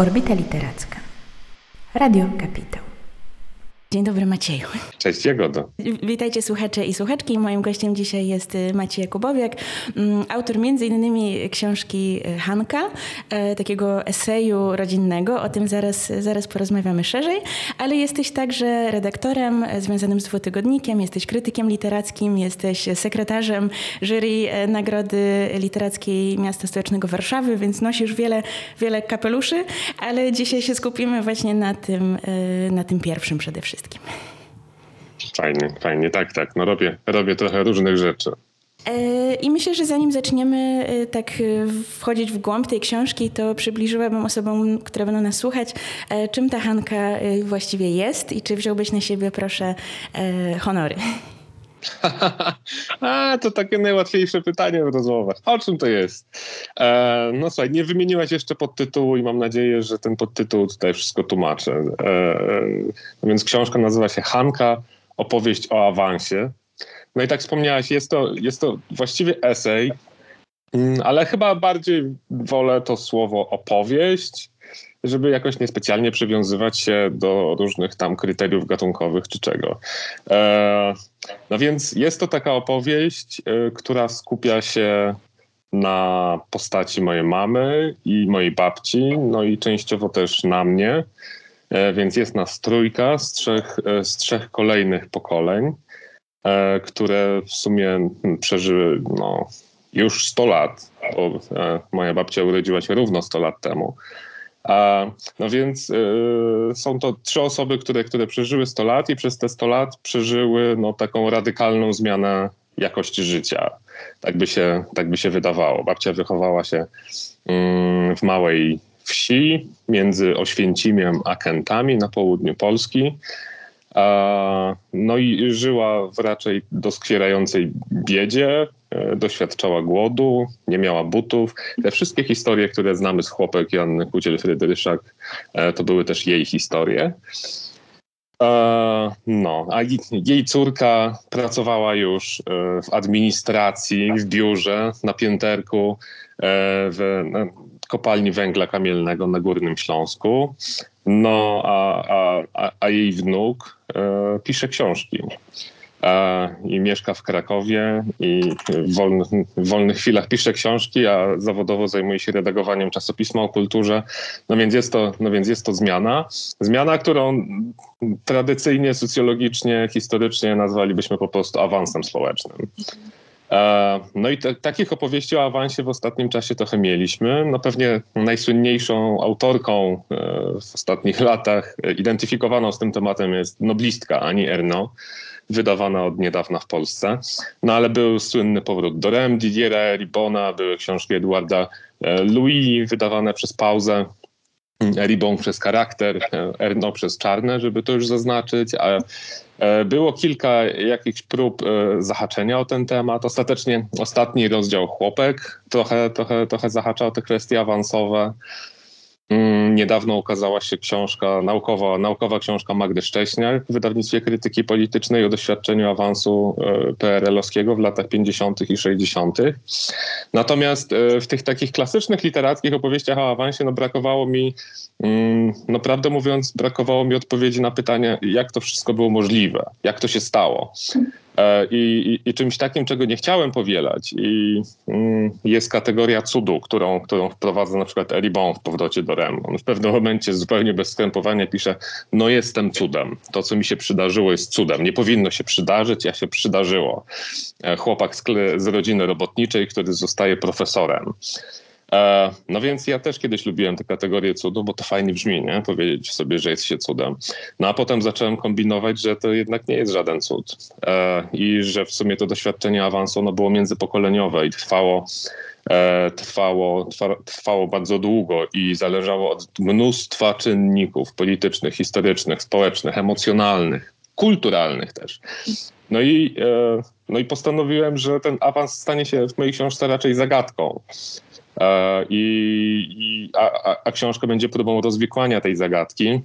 Orbita Literacka. Radio Kapitał. Dzień dobry Macieju. Cześć Jagoda. Witajcie słuchacze i słuchaczki. Moim gościem dzisiaj jest y, Maciej Jakubowiak, mm, autor między innymi książki y, Hanka, y, takiego eseju rodzinnego. O tym zaraz, zaraz porozmawiamy szerzej, ale jesteś także redaktorem związanym z dwutygodnikiem, jesteś krytykiem literackim, jesteś sekretarzem jury Nagrody Literackiej Miasta Stołecznego Warszawy, więc nosisz wiele, wiele kapeluszy, ale dzisiaj się skupimy właśnie na tym, na tym pierwszym przede wszystkim wszystkim. Fajnie, fajnie, tak, tak. No robię, robię trochę różnych rzeczy. E, I myślę, że zanim zaczniemy e, tak e, wchodzić w głąb tej książki, to przybliżyłabym osobom, które będą nas słuchać, czym ta Hanka właściwie jest i czy wziąłbyś na siebie, proszę, honory. A, to takie najłatwiejsze pytanie w rozmowach. O czym to jest? E, no słuchaj, nie wymieniłaś jeszcze podtytułu i mam nadzieję, że ten podtytuł tutaj wszystko tłumaczy. E, e, więc książka nazywa się Hanka, opowieść o awansie. No i tak wspomniałaś, jest to, jest to właściwie esej, mm, ale chyba bardziej wolę to słowo opowieść, żeby jakoś niespecjalnie przywiązywać się do różnych tam kryteriów gatunkowych czy czego. E, no więc jest to taka opowieść, e, która skupia się na postaci mojej mamy i mojej babci, no i częściowo też na mnie. E, więc jest nas trójka z trzech, z trzech kolejnych pokoleń, które w sumie przeżyły no, już 100 lat, bo moja babcia urodziła się równo 100 lat temu. No więc y, są to trzy osoby, które, które przeżyły 100 lat i przez te 100 lat przeżyły no, taką radykalną zmianę jakości życia. Tak by się, tak by się wydawało. Babcia wychowała się mm, w małej wsi między Oświęcimiem a Kętami na południu Polski. No i żyła w raczej doskwierającej biedzie, doświadczała głodu, nie miała butów. Te wszystkie historie, które znamy z chłopek Janny Kuciel-Frydyryszak, e, to były też jej historie. No, a jej córka pracowała już e, w administracji, w biurze, na pięterku, w kopalni węgla kamiennego na Górnym Śląsku. No, a, a, a jej wnuk e, pisze książki. E, I mieszka w Krakowie i w wolnych, w wolnych chwilach pisze książki, a zawodowo zajmuje się redagowaniem czasopisma o kulturze. No więc jest to, no więc jest to zmiana. Zmiana, którą tradycyjnie, socjologicznie, historycznie nazwalibyśmy po prostu awansem społecznym. E, no i te, takich opowieści o awansie w ostatnim czasie trochę mieliśmy. No pewnie najsłynniejszą autorką e, w ostatnich latach identyfikowaną z tym tematem jest noblistka Ani Erno, wydawana od niedawna w Polsce. No ale był słynny powrót do Rem, Didiera Ribona, były książki Eduarda e, Louis wydawane przez pauzę. Ribon przez charakter, Erno przez czarne, żeby to już zaznaczyć, E, było kilka jakichś prób e, zahaczenia o ten temat. Ostatecznie ostatni rozdział Chłopek trochę, trochę, trochę zahacza o te kwestie awansowe. Mm, niedawno ukazała się książka, naukowa, naukowa książka Magdy Szcześniak w wydawnictwie krytyki politycznej o doświadczeniu awansu e, PRL-owskiego w latach 50. i 60. Natomiast w tych takich klasycznych literackich opowieściach o awansie no, brakowało mi Mm, no prawdę mówiąc, brakowało mi odpowiedzi na pytanie, jak to wszystko było możliwe, jak to się stało. E, I, i, i czymś takim, czego nie chciałem powielać, i mm, jest kategoria cudu, którą, którą wprowadza na przykład Eribon w powrocie do Rem. On w pewnym momencie zupełnie bez skrępowania pisze: No, jestem cudem. To, co mi się przydarzyło, jest cudem. Nie powinno się przydarzyć, a się przydarzyło. E, chłopak z, z rodziny robotniczej, który zostaje profesorem. E, no więc ja też kiedyś lubiłem tę kategorię cudu, bo to fajnie brzmi, nie? Powiedzieć sobie, że jest się cudem. No a potem zacząłem kombinować, że to jednak nie jest żaden cud. E, I że w sumie to doświadczenie awansu ono było międzypokoleniowe i trwało e, trwało, trwało bardzo długo i zależało od mnóstwa czynników politycznych, historycznych, społecznych, emocjonalnych, kulturalnych też. No i, no i postanowiłem, że ten awans stanie się w mojej książce raczej zagadką. E, i, a, a książka będzie próbą rozwikłania tej zagadki.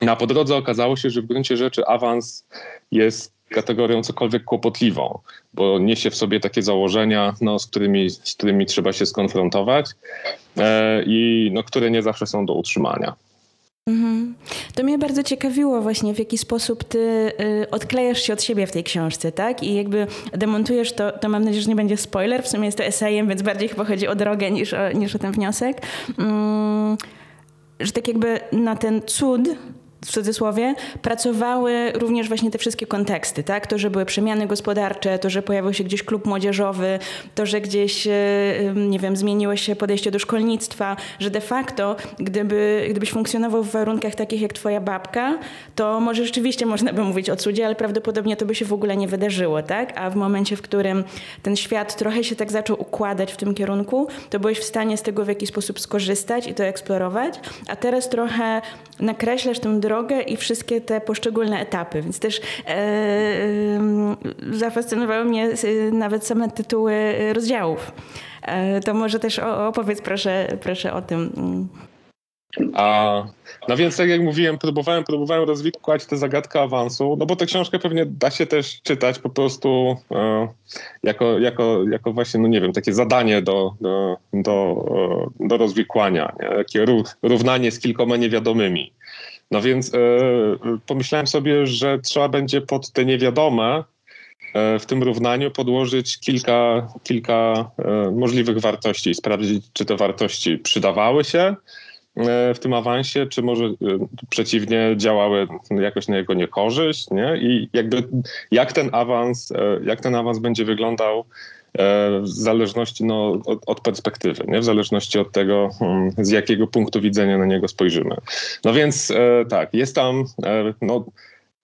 Na po drodze okazało się, że w gruncie rzeczy awans jest kategorią cokolwiek kłopotliwą, bo niesie w sobie takie założenia, no, z, którymi, z którymi trzeba się skonfrontować e, i no, które nie zawsze są do utrzymania. Mhm. To mnie bardzo ciekawiło właśnie, w jaki sposób ty y, odklejasz się od siebie w tej książce, tak? I jakby demontujesz to, to mam nadzieję, że nie będzie spoiler, w sumie jest to esejem, więc bardziej chyba chodzi o drogę niż o, niż o ten wniosek. Mm, że tak jakby na ten cud w cudzysłowie, pracowały również właśnie te wszystkie konteksty, tak? To, że były przemiany gospodarcze, to, że pojawił się gdzieś klub młodzieżowy, to, że gdzieś, e, nie wiem, zmieniło się podejście do szkolnictwa, że de facto, gdyby, gdybyś funkcjonował w warunkach takich jak twoja babka, to może rzeczywiście można by mówić o cudzie, ale prawdopodobnie to by się w ogóle nie wydarzyło, tak? A w momencie, w którym ten świat trochę się tak zaczął układać w tym kierunku, to byłeś w stanie z tego w jakiś sposób skorzystać i to eksplorować, a teraz trochę nakreślasz tę drogę i wszystkie te poszczególne etapy, więc też e, e, zafascynowały mnie nawet same tytuły rozdziałów. E, to może też opowiedz proszę, proszę o tym. A, no więc tak jak mówiłem, próbowałem, próbowałem rozwikłać tę zagadkę awansu, no bo tę książkę pewnie da się też czytać po prostu e, jako, jako, jako właśnie, no nie wiem, takie zadanie do, do, do, do rozwikłania, nie? takie równanie z kilkoma niewiadomymi. No więc e, pomyślałem sobie, że trzeba będzie pod te niewiadome e, w tym równaniu podłożyć kilka, kilka e, możliwych wartości i sprawdzić, czy te wartości przydawały się e, w tym awansie, czy może e, przeciwnie działały jakoś na jego niekorzyść, nie? I jakby jak ten awans, e, jak ten awans będzie wyglądał w zależności no, od, od, perspektywy, nie? w zależności od tego, hmm, z jakiego punktu widzenia na niego spojrzymy. No więc e, tak, jest tam e, no,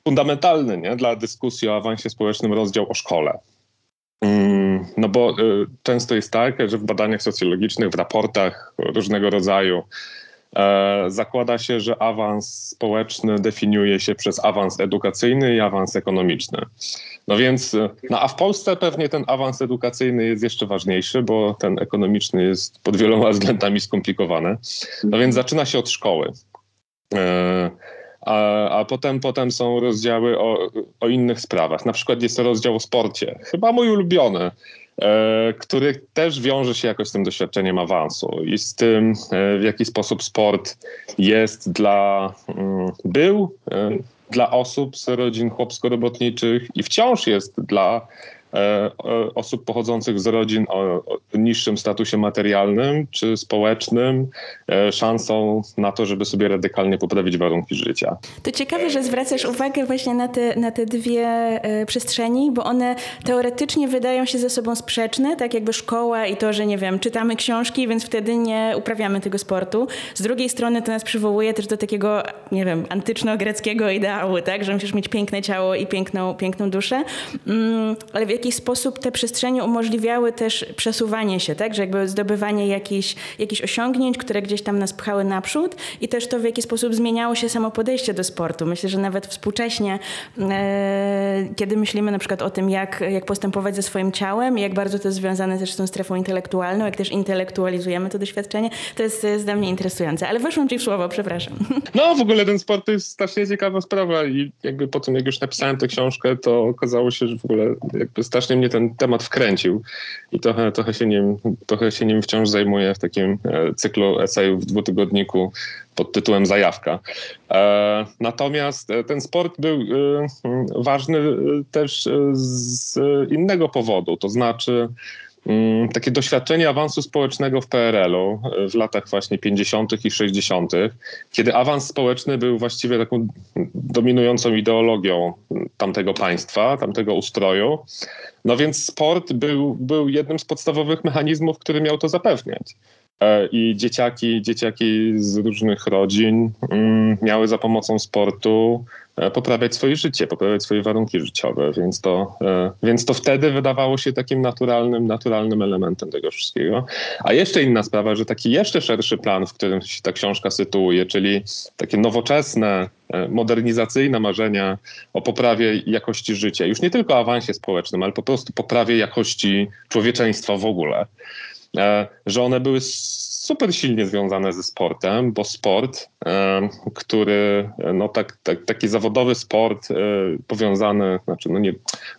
fundamentalny nie? dla dyskusji o awansie społecznym rozdział o szkole. Mm, no bo często jest tak, że w badaniach socjologicznych, w raportach różnego rodzaju zakłada się, że awans społeczny definiuje się przez awans edukacyjny i awans ekonomiczny. No więc, e, no a w Polsce pewnie ten awans edukacyjny jest jeszcze ważniejszy, bo ten ekonomiczny jest pod wieloma względami skomplikowany. No więc zaczyna się od szkoły. E, a, a potem, potem są rozdziały o, o innych sprawach. Na przykład jest rozdział o sporcie, chyba mój ulubiony, e, który też wiąże się jakoś z tym doświadczeniem awansu i z tym, w jaki sposób sport jest dla, mm, był dla osób z rodzin chłopsko-robotniczych i wciąż jest dla E, osób pochodzących z rodzin o, niższym statusie materialnym czy społecznym e, szansą na to, żeby sobie radykalnie poprawić warunki życia. To ciekawe, że zwracasz uwagę właśnie na te, na te dwie e, przestrzeni, bo one teoretycznie wydają się ze sobą sprzeczne, tak jakby szkoła i to, że nie wiem, czytamy książki, więc wtedy nie uprawiamy tego sportu. Z drugiej strony to nas przywołuje też do takiego, nie wiem, antyczno-greckiego ideału, tak, że musisz mieć piękne ciało i piękną, piękną duszę. Mm, ale w jakiś sposób te przestrzenie umożliwiały też przesuwanie się, tak? Że jakby zdobywanie jakichś, jakichś osiągnięć, które gdzieś tam nas pchały naprzód i też to w jaki sposób zmieniało się samo podejście do sportu. Myślę, że nawet współcześnie, e, kiedy myślimy na przykład o tym, jak, jak postępować ze swoim ciałem, jak bardzo to jest związane też z tą strefą intelektualną, jak też intelektualizujemy to doświadczenie, to jest, jest dla mnie interesujące. Ale weszłam ci w słowo, przepraszam. No w ogóle ten sport to jest strasznie ciekawa sprawa i jakby po tym, jak już napisałem tę książkę, to okazało się, że w ogóle jakby strasznie mnie ten temat wkręcił i trochę, trochę, się, nim, trochę się nim wciąż zajmuję w takim e, cyklu esejów w dwutygodniku pod tytułem Zajawka. E, natomiast e, ten sport był ważny też z innego powodu, to znaczy takie doświadczenie awansu społecznego w PRL-u e, w latach właśnie 50. i 60., kiedy awans społeczny był właściwie taką dominującą ideologią tamtego państwa, tamtego ustroju. No więc sport był, był jednym z podstawowych mechanizmów, który miał to zapewniać. E, I dzieciaki, dzieciaki z różnych rodzin mm, miały za pomocą sportu poprawiać swoje życie, poprawiać swoje warunki życiowe, więc to, e, więc to wtedy wydawało się takim naturalnym, naturalnym elementem tego wszystkiego. A jeszcze inna sprawa, że taki jeszcze szerszy plan, w którym się ta książka sytuuje, czyli takie nowoczesne, e, modernizacyjne marzenia o poprawie jakości życia, już nie tylko awansie społecznym, ale po prostu poprawie jakości człowieczeństwa w ogóle, że one były super silnie związane ze sportem, bo sport, który, no tak, tak, taki zawodowy sport powiązany, znaczy no nie,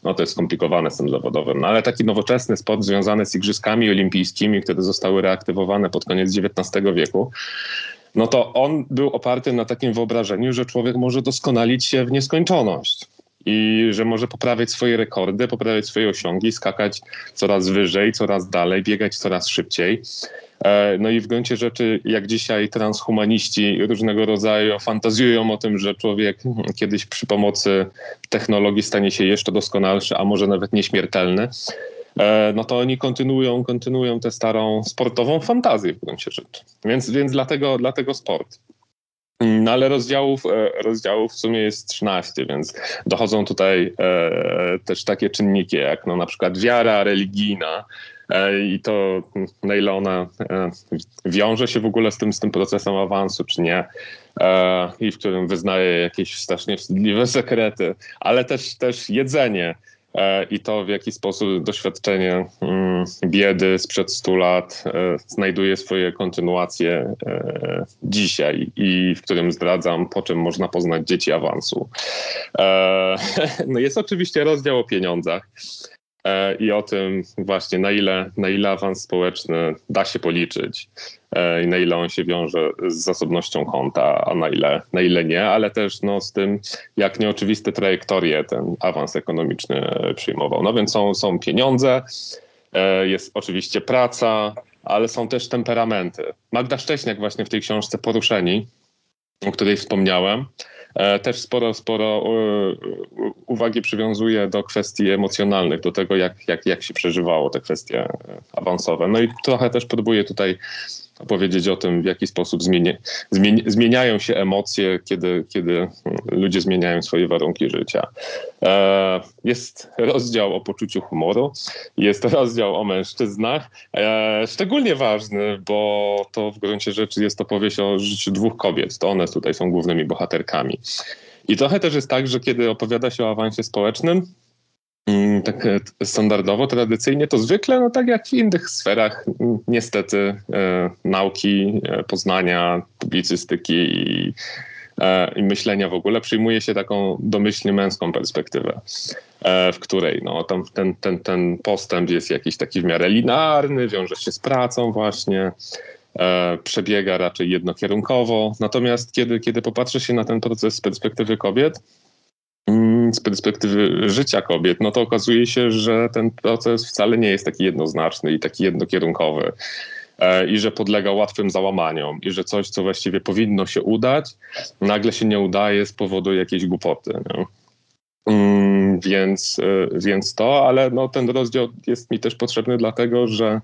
no to jest skomplikowane z tym zawodowym, no ale taki nowoczesny sport związany z Igrzyskami Olimpijskimi, które zostały reaktywowane pod koniec XIX wieku, no to on był oparty na takim wyobrażeniu, że człowiek może doskonalić się w nieskończoność i że może poprawiać swoje rekordy, poprawiać swoje osiągi, skakać coraz wyżej, coraz dalej, biegać coraz szybciej. E, no i w gruncie rzeczy, jak dzisiaj transhumaniści różnego rodzaju fantazjują o tym, że człowiek kiedyś przy pomocy technologii stanie się jeszcze doskonalszy, a może nawet nieśmiertelny, e, no to oni kontynuują, kontynuują tę starą sportową fantazję w gruncie rzeczy. Więc, więc dlatego, dlatego sport. No ale rozdziałów, e, rozdziałów w sumie jest 13, więc dochodzą tutaj e, też takie czynniki jak no, na przykład wiara religijna e, i to na ile ona wiąże się w ogóle z tym, z tym procesem awansu, czy nie i w którym wyznaje jakieś strasznie wstydliwe sekrety, ale też, też jedzenie i to, w jaki sposób doświadczenie mm, biedy sprzed 100 lat e, znajduje swoje kontynuacje e, dzisiaj i w którym zdradzam, po czym można poznać dzieci awansu. No jest oczywiście rozdział o pieniądzach i o tym właśnie, na ile, na ile awans społeczny da się policzyć i na ile on się wiąże z zasobnością konta, a na ile, na ile nie, ale też no, z tym, jak nieoczywiste trajektorie ten awans ekonomiczny przyjmował. No więc są, są pieniądze, e, jest oczywiście praca, ale są też temperamenty. Magda Szcześniak właśnie w tej książce Poruszeni, o której wspomniałem, e, też sporo, sporo e, uwagi przywiązuje do kwestii emocjonalnych, do tego, jak, jak, jak się przeżywało te kwestie awansowe. No i trochę też próbuję tutaj opowiedzieć o tym, w jaki sposób zmienia, zmieniają się emocje, kiedy, kiedy ludzie zmieniają swoje warunki życia. E, jest rozdział o poczuciu humoru, jest rozdział o mężczyznach, e, szczególnie ważny, bo to w gruncie rzeczy jest opowieść o życiu dwóch kobiet. To one tutaj są głównymi bohaterkami. I trochę też jest tak, że kiedy opowiada się o awansie społecznym, tak e, standardowo, tradycyjnie, to zwykle, no tak jak w innych sferach, niestety e, nauki, e, poznania, publicystyki i, i, myślenia w ogóle przyjmuje się taką domyślnie męską perspektywę, w której no, tam ten, ten, ten postęp jest jakiś taki w miarę linearny, wiąże się z pracą właśnie, przebiega raczej jednokierunkowo. Natomiast kiedy, kiedy popatrzy się na ten proces z perspektywy kobiet, Mm, z perspektywy życia kobiet, no to okazuje się, że ten proces wcale nie jest taki jednoznaczny i taki jednokierunkowy. E, I że podlega łatwym załamaniom, i że coś, co właściwie powinno się udać, nagle się nie udaje z powodu jakiejś głupoty. Nie? Mm, więc, e, więc to, ale no, ten rozdział jest mi też potrzebny, dlatego że.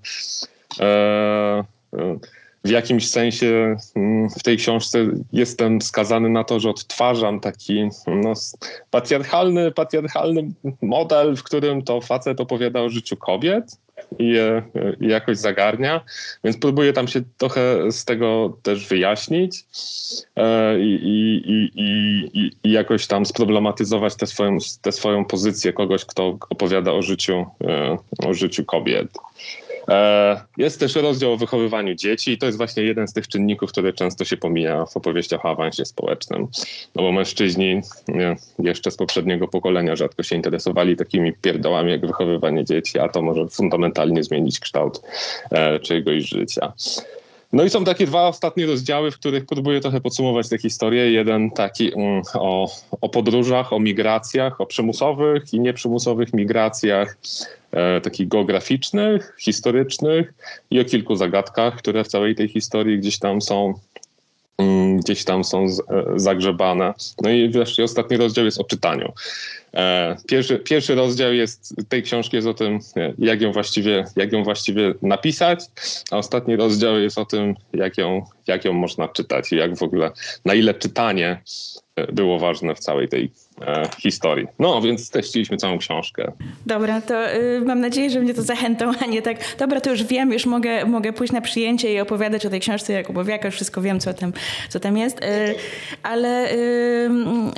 E, e, w jakimś sensie mm, w tej książce jestem skazany na to, że odtwarzam taki no, patriarchalny, patriarchalny model, w którym to facet opowiada o życiu kobiet i je jakoś zagarnia, więc próbuję tam się trochę z tego też wyjaśnić e, i, i, i, i jakoś tam sproblematyzować tę swoją, tę swoją pozycję kogoś, kto opowiada o życiu, e, o życiu kobiet. E, jest też rozdział o wychowywaniu dzieci i to jest właśnie jeden z tych czynników, który często się pomija w opowieściach o awansie społecznym. No bo mężczyźni jeszcze z poprzedniego pokolenia rzadko się interesowali takimi pierdołami jak wychowywanie dzieci, a to może fundamentalnie zmienić kształt e, czyjegoś życia. No i są takie dwa ostatnie rozdziały, w których próbuję trochę podsumować tę historię. Jeden taki um, o, o podróżach, o migracjach, o przymusowych i nieprzymusowych migracjach, e, takich geograficznych, historycznych i o kilku zagadkach, które w całej tej historii gdzieś tam są Mm, gdzieś tam są e, zagrzebane. No i wreszcie ostatni rozdział jest o czytaniu. E, pierwszy, pierwszy rozdział jest, tej książki jest o tym, e, jak ją, właściwie, jak ją właściwie napisać, a ostatni rozdział jest o tym, jak ją, jak ją można czytać i jak w ogóle, na ile czytanie było ważne w całej tej e, historii. No, więc teściliśmy całą książkę. Dobra, to y, mam nadzieję, że mnie to zachętą, a nie tak, dobra, to już wiem, już mogę, mogę pójść na przyjęcie i opowiadać o tej książce Jakubowiaka, już wszystko wiem, co tam, co tam jest. Y, ale y,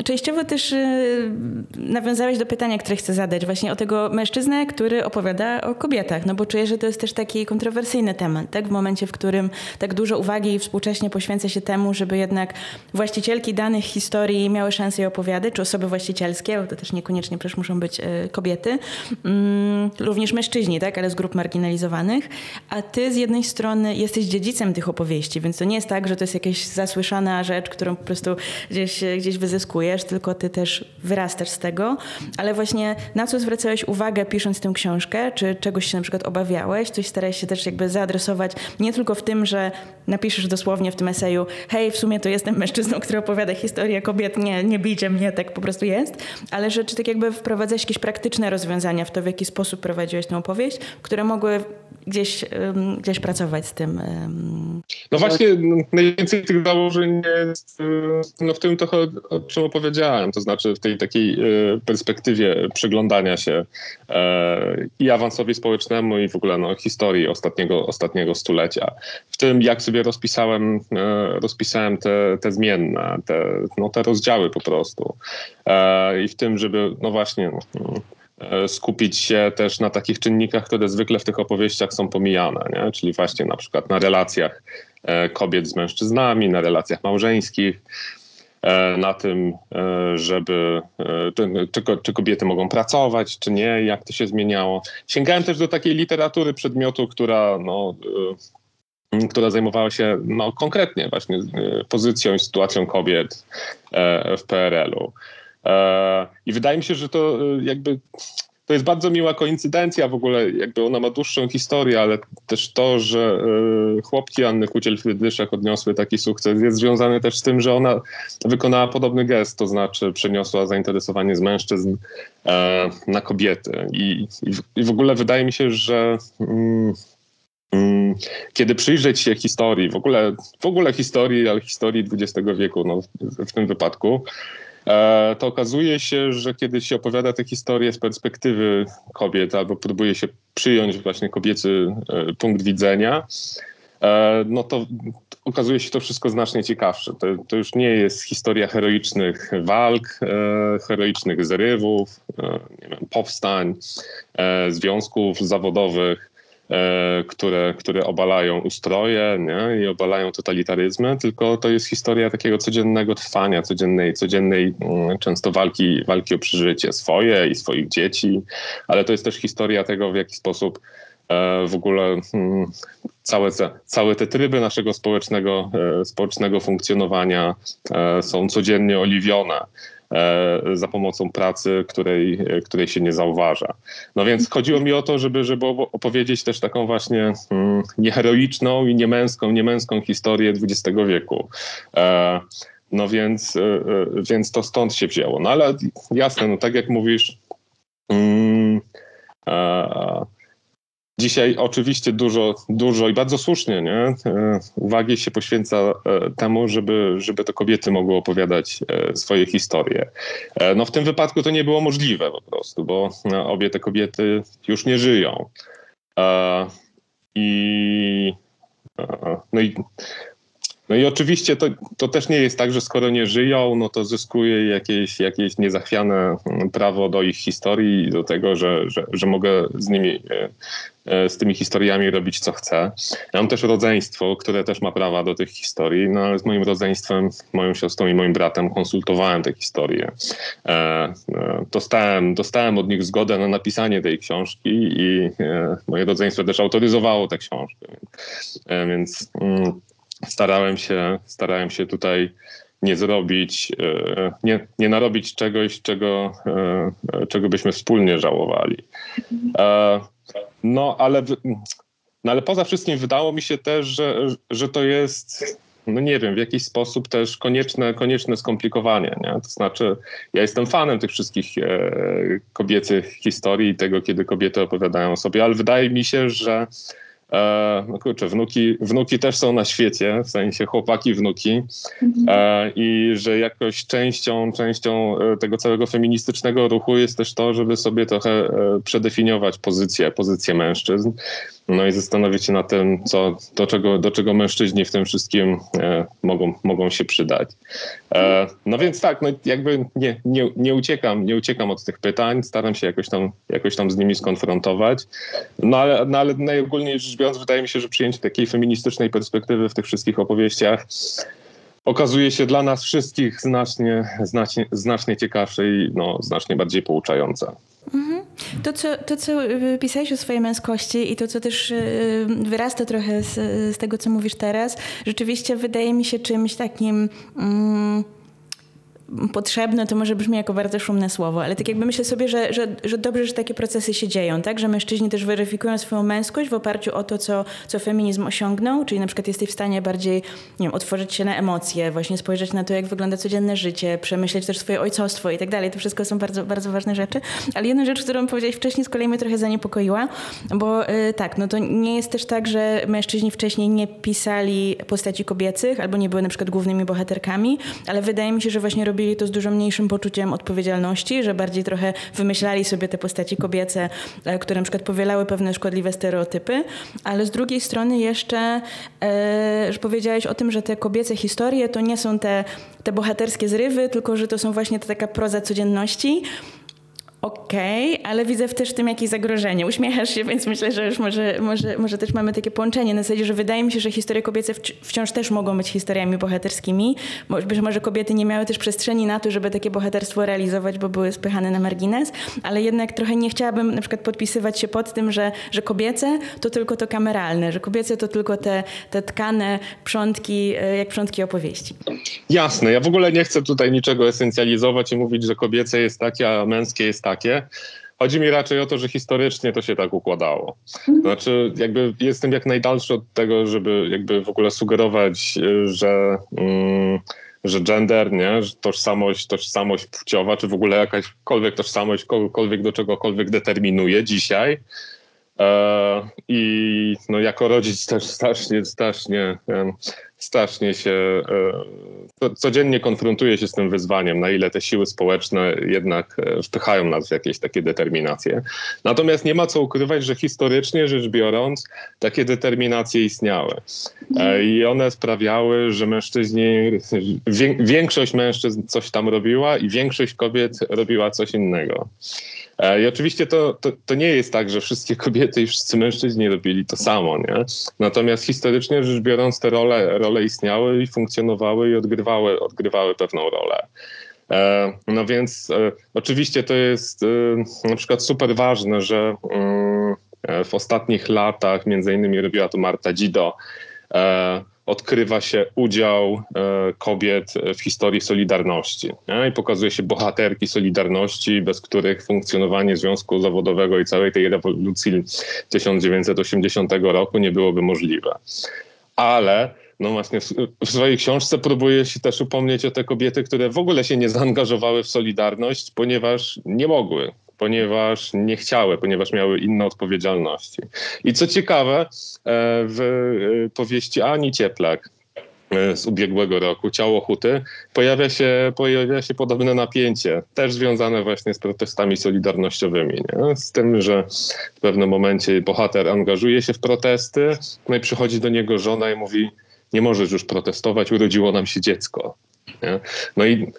częściowo też y, nawiązałeś do pytania, które chcę zadać, właśnie o tego mężczyznę, który opowiada o kobietach, no bo czuję, że to jest też taki kontrowersyjny temat, tak? W momencie, w którym tak dużo uwagi współcześnie poświęca się temu, żeby jednak właścicielki danych historii miały szansę je opowiadać, czy osoby właścicielskie, bo to też niekoniecznie przecież muszą być y, kobiety, mm, również mężczyźni, tak? Ale z grup marginalizowanych, a ty z jednej strony jesteś dziedzicem tych opowieści, więc to nie jest tak, że to jest jakaś zasłyszana rzecz, którą po prostu gdzieś, gdzieś wyzyskujesz, tylko ty też wyrastasz z tego, ale właśnie na co zwracałeś uwagę pisząc tę książkę, czy czegoś się na przykład obawiałeś, coś starałeś się też jakby zaadresować, nie tylko w tym, że napiszesz dosłownie w tym eseju, hej, w sumie to jestem mężczyzną, który opowiada historię kobiet, nie, nie bijcie mnie, tak po prostu jest, ale że czy tak jakby wprowadzałeś jakieś praktyczne rozwiązania w to, w jaki sposób prowadziłeś tę opowieść, które mogły gdzieś, gdzieś pracować z tym. No właśnie, najwięcej tych założeń jest no w tym trochę, o czym opowiedziałem, to znaczy w tej takiej y, perspektywie przyglądania się e, i awansowi społecznemu i w ogóle no, historii ostatniego, ostatniego stulecia. W tym, jak sobie rozpisałem, e, rozpisałem te, te zmienne, te, no, te rozdziały po prostu. E, I w tym, żeby, no właśnie, no, skupić się też na takich czynnikach, które zwykle w tych opowieściach są pomijane, nie? czyli właśnie na przykład na relacjach kobiet z mężczyznami, na relacjach małżeńskich, na tym, żeby czy, czy, kobiety mogą pracować, czy nie, jak to się zmieniało. Sięgałem też do takiej literatury przedmiotu, która no, która zajmowała się no, konkretnie właśnie pozycją i sytuacją kobiet w PRL-u. I wydaje mi się, że to jakby to jest bardzo miła koincydencja w ogóle, jakby ona ma dłuższą historię, ale też to, że chłopki Anny Kuciel-Frydyszek odniosły taki sukces jest związane też z tym, że ona wykonała podobny gest, to znaczy przeniosła zainteresowanie z mężczyzn na kobiety. I, i w ogóle wydaje mi się, że mm, mm, kiedy przyjrzeć się historii, w ogóle, w ogóle historii, ale historii XX wieku no, w, w tym wypadku, E, to okazuje się, że kiedy się opowiada te historie z perspektywy kobiet albo próbuje się przyjąć właśnie kobiecy e, punkt widzenia, e, no to okazuje się to wszystko znacznie ciekawsze. To, to już nie jest historia heroicznych walk, heroicznych zrywów, nie wiem, powstań, związków zawodowych, E, które, które obalają ustroje nie? i obalają totalitaryzmy, tylko to jest historia takiego codziennego trwania, codziennej, codziennej mm, często walki, walki o przeżycie swoje i swoich dzieci, ale to jest też historia tego, w jaki sposób e, w ogóle mm, całe te, całe te tryby naszego społecznego, e, społecznego funkcjonowania są codziennie oliwione. E, za pomocą pracy, której, której się nie zauważa. No więc chodziło mi o to, żeby, żeby opowiedzieć też taką właśnie mm, nieheroiczną i niemęską, niemęską historię XX wieku. E, no więc, e, więc to stąd się wzięło. No ale jasne, no tak jak mówisz, mm, Dzisiaj oczywiście dużo, dużo i bardzo słusznie nie? E, uwagi się poświęca e, temu, żeby, żeby to kobiety mogły opowiadać e, swoje historie. No w tym wypadku to nie było możliwe po prostu, bo obie te kobiety już nie żyją. I, no i no i oczywiście to, to też nie jest tak, że skoro nie żyją, no to zyskuje jakieś, jakieś niezachwiane prawo do ich historii, do tego, że, że, że mogę z nimi, z tymi historiami robić co chcę. Ja mam też rodzeństwo, które też ma prawa do tych historii, no ale z moim rodzeństwem, moją siostrą i moim bratem konsultowałem te historie. E, dostałem, dostałem od nich zgodę na napisanie tej książki i moje rodzeństwo też autoryzowało tę książkę. Więc mm, starałem się, starałem się tutaj nie zrobić, e, nie, nie narobić czegoś, czego, e, czego byśmy wspólnie żałowali. E, no ale, no ale poza wszystkim wydało mi się też, że, że to jest, no nie wiem, w jakiś sposób też konieczne, konieczne skomplikowanie. Nie? To znaczy, ja jestem fanem tych wszystkich kobiecych historii i tego, kiedy kobiety opowiadają sobie, ale wydaje mi się, że E, no kurczę, wnuki, wnuki też są na świecie, w sensie chłopaki, wnuki mhm. e, i że jakoś częścią, częścią e, tego całego feministycznego ruchu jest też to, żeby sobie trochę e, przedefiniować pozycję, pozycję mężczyzn, no i zastanowić się nad tym, co, do, czego, do czego mężczyźni w tym wszystkim e, mogą, mogą się przydać. E, no więc tak, no jakby nie, nie, nie uciekam, nie uciekam od tych pytań, staram się jakoś tam, jakoś tam z nimi skonfrontować, no ale, no ale najogólniej rzecz biorąc, wydaje mi się, że przyjęcie takiej feministycznej perspektywy w tych wszystkich opowieściach okazuje się dla nas wszystkich znacznie, znacznie, znacznie ciekawsze i no, znacznie bardziej pouczające. Mhm. To co, to, co pisałeś o swojej męskości i to, co też y, wyrasta trochę z, z tego, co mówisz teraz, rzeczywiście wydaje mi się czymś takim... Mm, potrzebne, to może brzmi jako bardzo szumne słowo, ale tak jakby myślę sobie, że, że, że dobrze, że takie procesy się dzieją, tak? Że mężczyźni też weryfikują swoją męskość w oparciu o to, co, co feminizm osiągnął, czyli na przykład jesteś w stanie bardziej, nie wiem, otworzyć się na emocje, właśnie spojrzeć na to, jak wygląda codzienne życie, przemyśleć też swoje ojcostwo i tak dalej. To wszystko są bardzo, bardzo ważne rzeczy. Ale jedna rzecz, którą powiedziałeś wcześniej, z kolei mnie trochę zaniepokoiła, bo yy, tak, no to nie jest też tak, że mężczyźni wcześniej nie pisali postaci kobiecych albo nie były na przykład głównymi bohaterkami, ale wydaje mi się, że właśnie robili to z dużo mniejszym poczuciem odpowiedzialności, że bardziej trochę wymyślali sobie te postaci kobiece, e, które na przykład powielały pewne szkodliwe stereotypy, ale z drugiej strony jeszcze, e, że powiedziałeś o tym, że te kobiece historie to nie są te, te bohaterskie zrywy, tylko że to są właśnie ta taka proza codzienności. Okej, okay, ale widzę też w tym jakieś zagrożenie. Uśmiechasz się, więc myślę, że już może, może, może też mamy takie połączenie. Na zasadzie, że wydaje mi się, że historie kobiece wciąż też mogą być historiami bohaterskimi. Być może kobiety nie miały też przestrzeni na to, żeby takie bohaterstwo realizować, bo były spychane na margines, ale jednak trochę nie chciałabym na przykład podpisywać się pod tym, że, że kobiece to tylko to kameralne, że kobiece to tylko te, te tkane przątki, e, jak przątki opowieści. Jasne, ja w ogóle nie chcę tutaj niczego esencjalizować i mówić, że kobiece jest takie, a męskie jest takie takie. Chodzi mi raczej o to, że historycznie to się tak układało. Znaczy, jakby jestem jak najdalszy od tego, żeby jakby w ogóle sugerować, że, mm, że gender, nie, że tożsamość, tożsamość płciowa, czy w ogóle jakaśkolwiek tożsamość, kogokolwiek do czegokolwiek determinuje dzisiaj. E, I no, jako rodzic też strasznie, strasznie strasznie się e, codziennie konfrontuje się z tym wyzwaniem, na ile te siły społeczne jednak e, wpychają nas w jakieś takie determinacje. Natomiast nie ma co ukrywać, że historycznie rzecz biorąc, takie determinacje istniały. E, I one sprawiały, że mężczyźni, większość mężczyzn coś tam robiła i większość kobiet robiła coś innego. E, I oczywiście to, to, to, nie jest tak, że wszystkie kobiety i wszyscy mężczyźni robili to samo, nie? Natomiast historycznie rzecz biorąc te role, role istniały i funkcjonowały i odgrywały, odgrywały pewną rolę. E, no więc e, oczywiście to jest na przykład super ważne, że mm, w ostatnich latach, między innymi robiła to Marta Dzido, odkrywa się udział e, kobiet w historii Solidarności. Nie? I pokazuje się bohaterki Solidarności, bez których funkcjonowanie związku zawodowego i całej tej rewolucji 1980 roku nie byłoby możliwe. Ale no właśnie w, w, swojej książce próbuje się też upomnieć o te kobiety, które w ogóle się nie zaangażowały w Solidarność, ponieważ nie mogły ponieważ nie chciały, ponieważ miały inne odpowiedzialności. I co ciekawe, e, w e, powieści Ani Cieplak, e, z ubiegłego roku, Ciało Huty, pojawia się, pojawia się podobne napięcie, też związane właśnie z protestami solidarnościowymi. Nie? Z tym, że w pewnym momencie bohater angażuje się w protesty, no i przychodzi do niego żona i mówi, nie możesz już protestować, urodziło nam się dziecko. Nie? No i,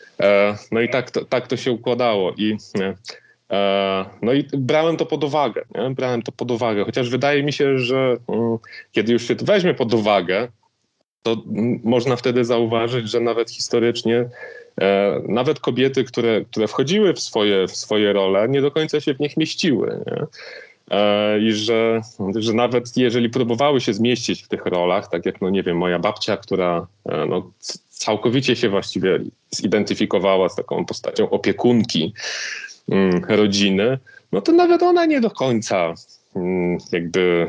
no i tak, to, tak to się układało. I E, no i brałem to pod uwagę, nie? brałem to pod uwagę, chociaż wydaje mi się, że mm, kiedy już się to weźmie pod uwagę, to można wtedy zauważyć, że nawet historycznie e, nawet kobiety, które, które wchodziły w swoje, w swoje role, nie do końca się w nich mieściły. Nie? E, I że, że nawet jeżeli próbowały się zmieścić w tych rolach, tak jak, no nie wiem, moja babcia, która no, całkowicie się właściwie zidentyfikowała z taką postacią opiekunki, Mm, rodziny, no to nawet ona nie do końca mm, jakby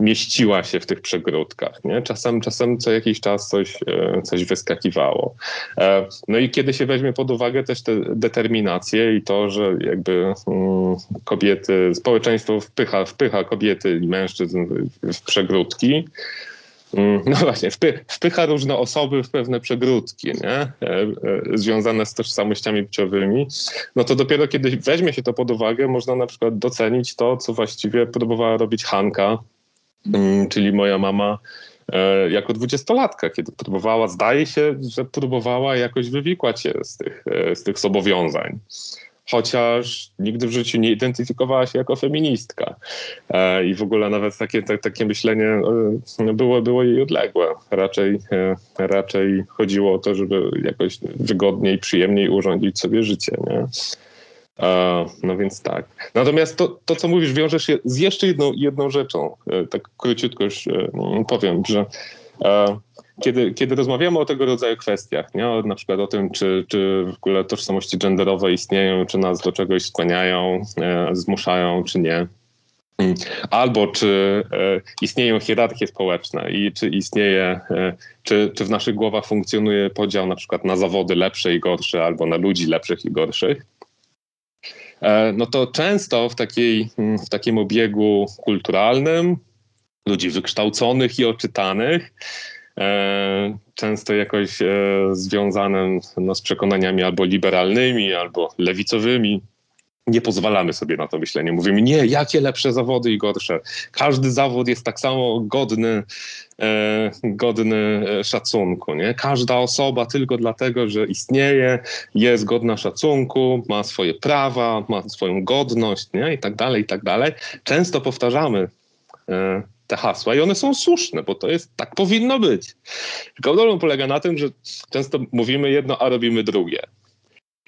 mieściła się w tych przegródkach. Nie? Czasem, czasem co jakiś czas coś, e, coś wyskakiwało. E, no i kiedy się weźmie pod uwagę też tę determinację i to, że jakby mm, kobiety, społeczeństwo wpycha, wpycha kobiety i mężczyzn w przegródki, Mm, no właśnie, wpycha różne osoby w pewne przegródki, nie? E, e, związane z tożsamościami płciowymi, no to dopiero kiedy weźmie się to pod uwagę, można na przykład docenić to, co właściwie próbowała robić Hanka, mm, czyli moja mama, e, jako dwudziestolatka, kiedy próbowała, zdaje się, że próbowała jakoś wywikłać się z tych, z tych zobowiązań chociaż nigdy w życiu nie identyfikowała się jako feministka. E, I w ogóle nawet takie, takie myślenie e, było, było jej odległe. Raczej, e, raczej chodziło o to, żeby jakoś wygodniej, przyjemniej urządzić sobie życie. Nie? No więc tak. Natomiast to, to, co mówisz, wiąże się z jeszcze jedną, jedną rzeczą. Tak króciutko już powiem, że kiedy, kiedy rozmawiamy o tego rodzaju kwestiach, nie? na przykład o tym, czy, czy w ogóle tożsamości genderowe istnieją, czy nas do czegoś skłaniają, e, zmuszają, czy nie, mm, albo czy e, istnieją hierarchie społeczne i czy istnieje, e, czy, czy w naszych głowach funkcjonuje podział na przykład na zawody lepsze i gorsze, albo na ludzi lepszych i gorszych, no to często w, takiej, w takim obiegu kulturalnym, ludzi wykształconych i oczytanych, E, często jakoś e, związanym no, z przekonaniami albo liberalnymi, albo lewicowymi. Nie pozwalamy sobie na to myślenie. Mówimy, nie, jakie lepsze zawody i gorsze. Każdy zawód jest tak samo godny, e, godny szacunku. Nie? Każda osoba tylko dlatego, że istnieje, jest godna szacunku, ma swoje prawa, ma swoją godność nie? i tak dalej, i tak dalej. Często powtarzamy te hasła i one są słuszne, bo to jest, tak powinno być. Problem polega na tym, że często mówimy jedno, a robimy drugie.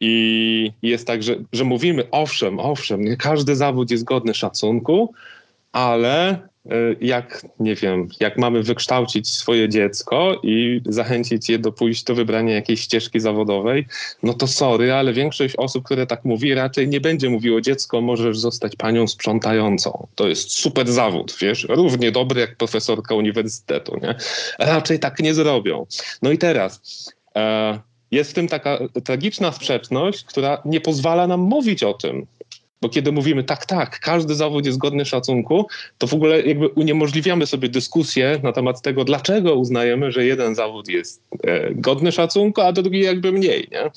I jest tak, że, że mówimy, owszem, owszem, nie każdy zawód jest godny szacunku, ale jak, nie wiem, jak mamy wykształcić swoje dziecko i zachęcić je do pójść do wybrania jakiejś ścieżki zawodowej, no to sorry, ale większość osób, które tak mówi, raczej nie będzie mówiło dziecko, możesz zostać panią sprzątającą. To jest super zawód, wiesz, równie dobry jak profesorka uniwersytetu, nie? Raczej tak nie zrobią. No i teraz... E, jest w tym taka tragiczna sprzeczność, która nie pozwala nam mówić o tym, bo kiedy mówimy tak, tak, każdy zawód jest godny szacunku, to w ogóle jakby uniemożliwiamy sobie dyskusję na temat tego, dlaczego uznajemy, że jeden zawód jest e, godny szacunku, a drugi jakby mniej. Nie?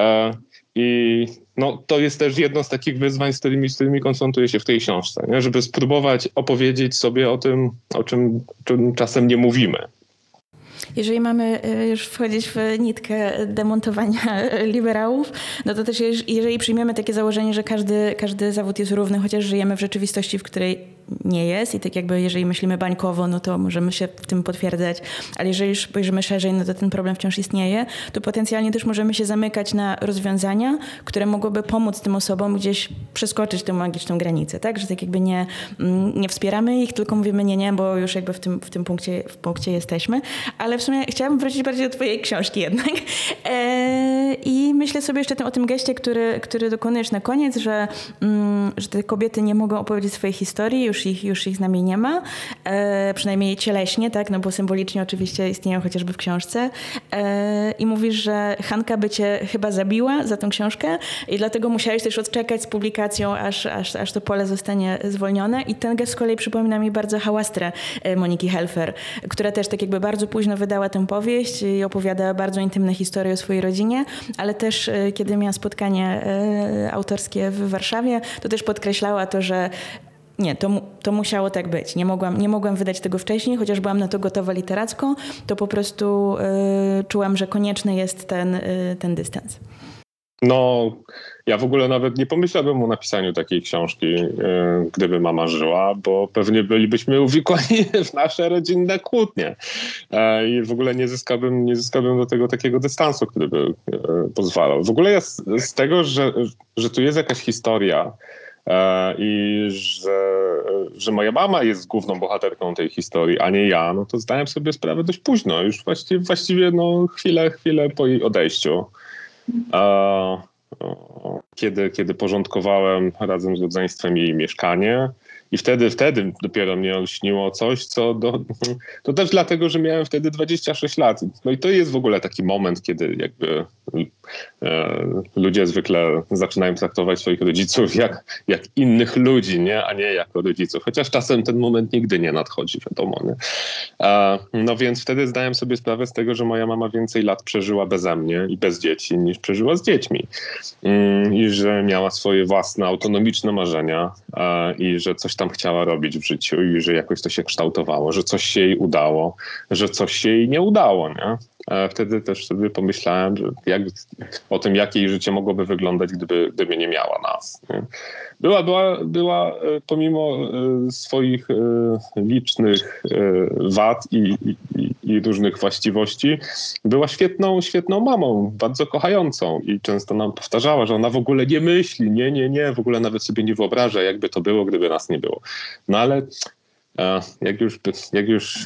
E, I no, to jest też jedno z takich wyzwań, z którymi, z którymi konfrontuję się w tej książce, nie? żeby spróbować opowiedzieć sobie o tym, o czym, czym czasem nie mówimy. Jeżeli mamy e, już wchodzić w nitkę demontowania liberałów, no to też jeżeli przyjmiemy takie założenie, że każdy, każdy zawód jest równy, chociaż żyjemy w rzeczywistości, w której nie jest i tak jakby jeżeli myślimy bańkowo, no to możemy się w tym potwierdzać, ale jeżeli już spojrzymy szerzej, no to ten problem wciąż istnieje, to potencjalnie też możemy się zamykać na rozwiązania, które mogłyby pomóc tym osobom gdzieś przeskoczyć tę magiczną granicę, tak? Że tak jakby nie, mm, nie wspieramy ich, tylko mówimy nie, nie, bo już jakby w tym, w tym punkcie, w punkcie jesteśmy. Ale w sumie chciałabym wrócić bardziej do twojej książki jednak. E, I myślę sobie jeszcze o tym geście, który, który dokonujesz na koniec, że, mm, że te kobiety nie mogą opowiedzieć swojej historii, już ich, już ich z nami nie ma, e, przynajmniej cieleśnie, tak, no bo symbolicznie oczywiście istnieją chociażby w książce. E, I mówisz, że Hanka by cię chyba zabiła za tą książkę i dlatego musiałeś też odczekać z publikacją, aż, aż, aż to pole zostanie zwolnione. I ten gest z kolei przypomina mi bardzo hałastrę e, Moniki Helfer, która też tak jakby bardzo późno wydała tę powieść i opowiada bardzo intymne historie o swojej rodzinie, ale też e, kiedy miała spotkanie e, autorskie w Warszawie, to też podkreślała to, że nie, to, to musiało tak być. Nie mogłam, nie mogłam wydać tego wcześniej, chociaż byłam na to gotowa literacko, to po prostu y, czułam, że konieczny jest ten, y, ten dystans. No, ja w ogóle nawet nie pomyślałbym o napisaniu takiej książki, y, gdyby mama żyła, bo pewnie bylibyśmy uwikłani w nasze rodzinne kłótnie. E, I w ogóle nie zyskałbym, nie zyskałbym do tego takiego dystansu, który by pozwalał. W ogóle jest z tego, że, że tu jest jakaś historia, i że, że moja mama jest główną bohaterką tej historii, a nie ja, no to zdałem sobie sprawę dość późno, już właściwie, właściwie no chwilę, chwilę po jej odejściu. E, kiedy, kiedy porządkowałem razem z rodzeństwem jej mieszkanie. I wtedy, wtedy dopiero mnie olśniło coś, co do, to też dlatego, że miałem wtedy 26 lat. No i to jest w ogóle taki moment, kiedy jakby e, ludzie zwykle zaczynają traktować swoich rodziców jak, jak innych ludzi, nie? a nie jako rodziców. Chociaż czasem ten moment nigdy nie nadchodzi, wiadomo. Nie? E, no więc wtedy zdałem sobie sprawę z tego, że moja mama więcej lat przeżyła beze mnie i bez dzieci niż przeżyła z dziećmi. Mm, I że miała swoje własne autonomiczne marzenia e, i że coś tam chciała robić w życiu i że jakoś to się kształtowało, że coś się jej udało, że coś się jej nie udało. Nie? A wtedy też sobie pomyślałem jak, o tym, jakie jej życie mogłoby wyglądać, gdyby, gdyby nie miała nas. Była, była, była e, pomimo e, swoich e, licznych wad i, i, i różnych właściwości, była świetną, świetną mamą, bardzo kochającą i często nam powtarzała, że ona w ogóle nie myśli, nie, nie, nie, w ogóle nawet sobie nie wyobraża, jakby to było, gdyby nas nie było. No ale jak już, jak już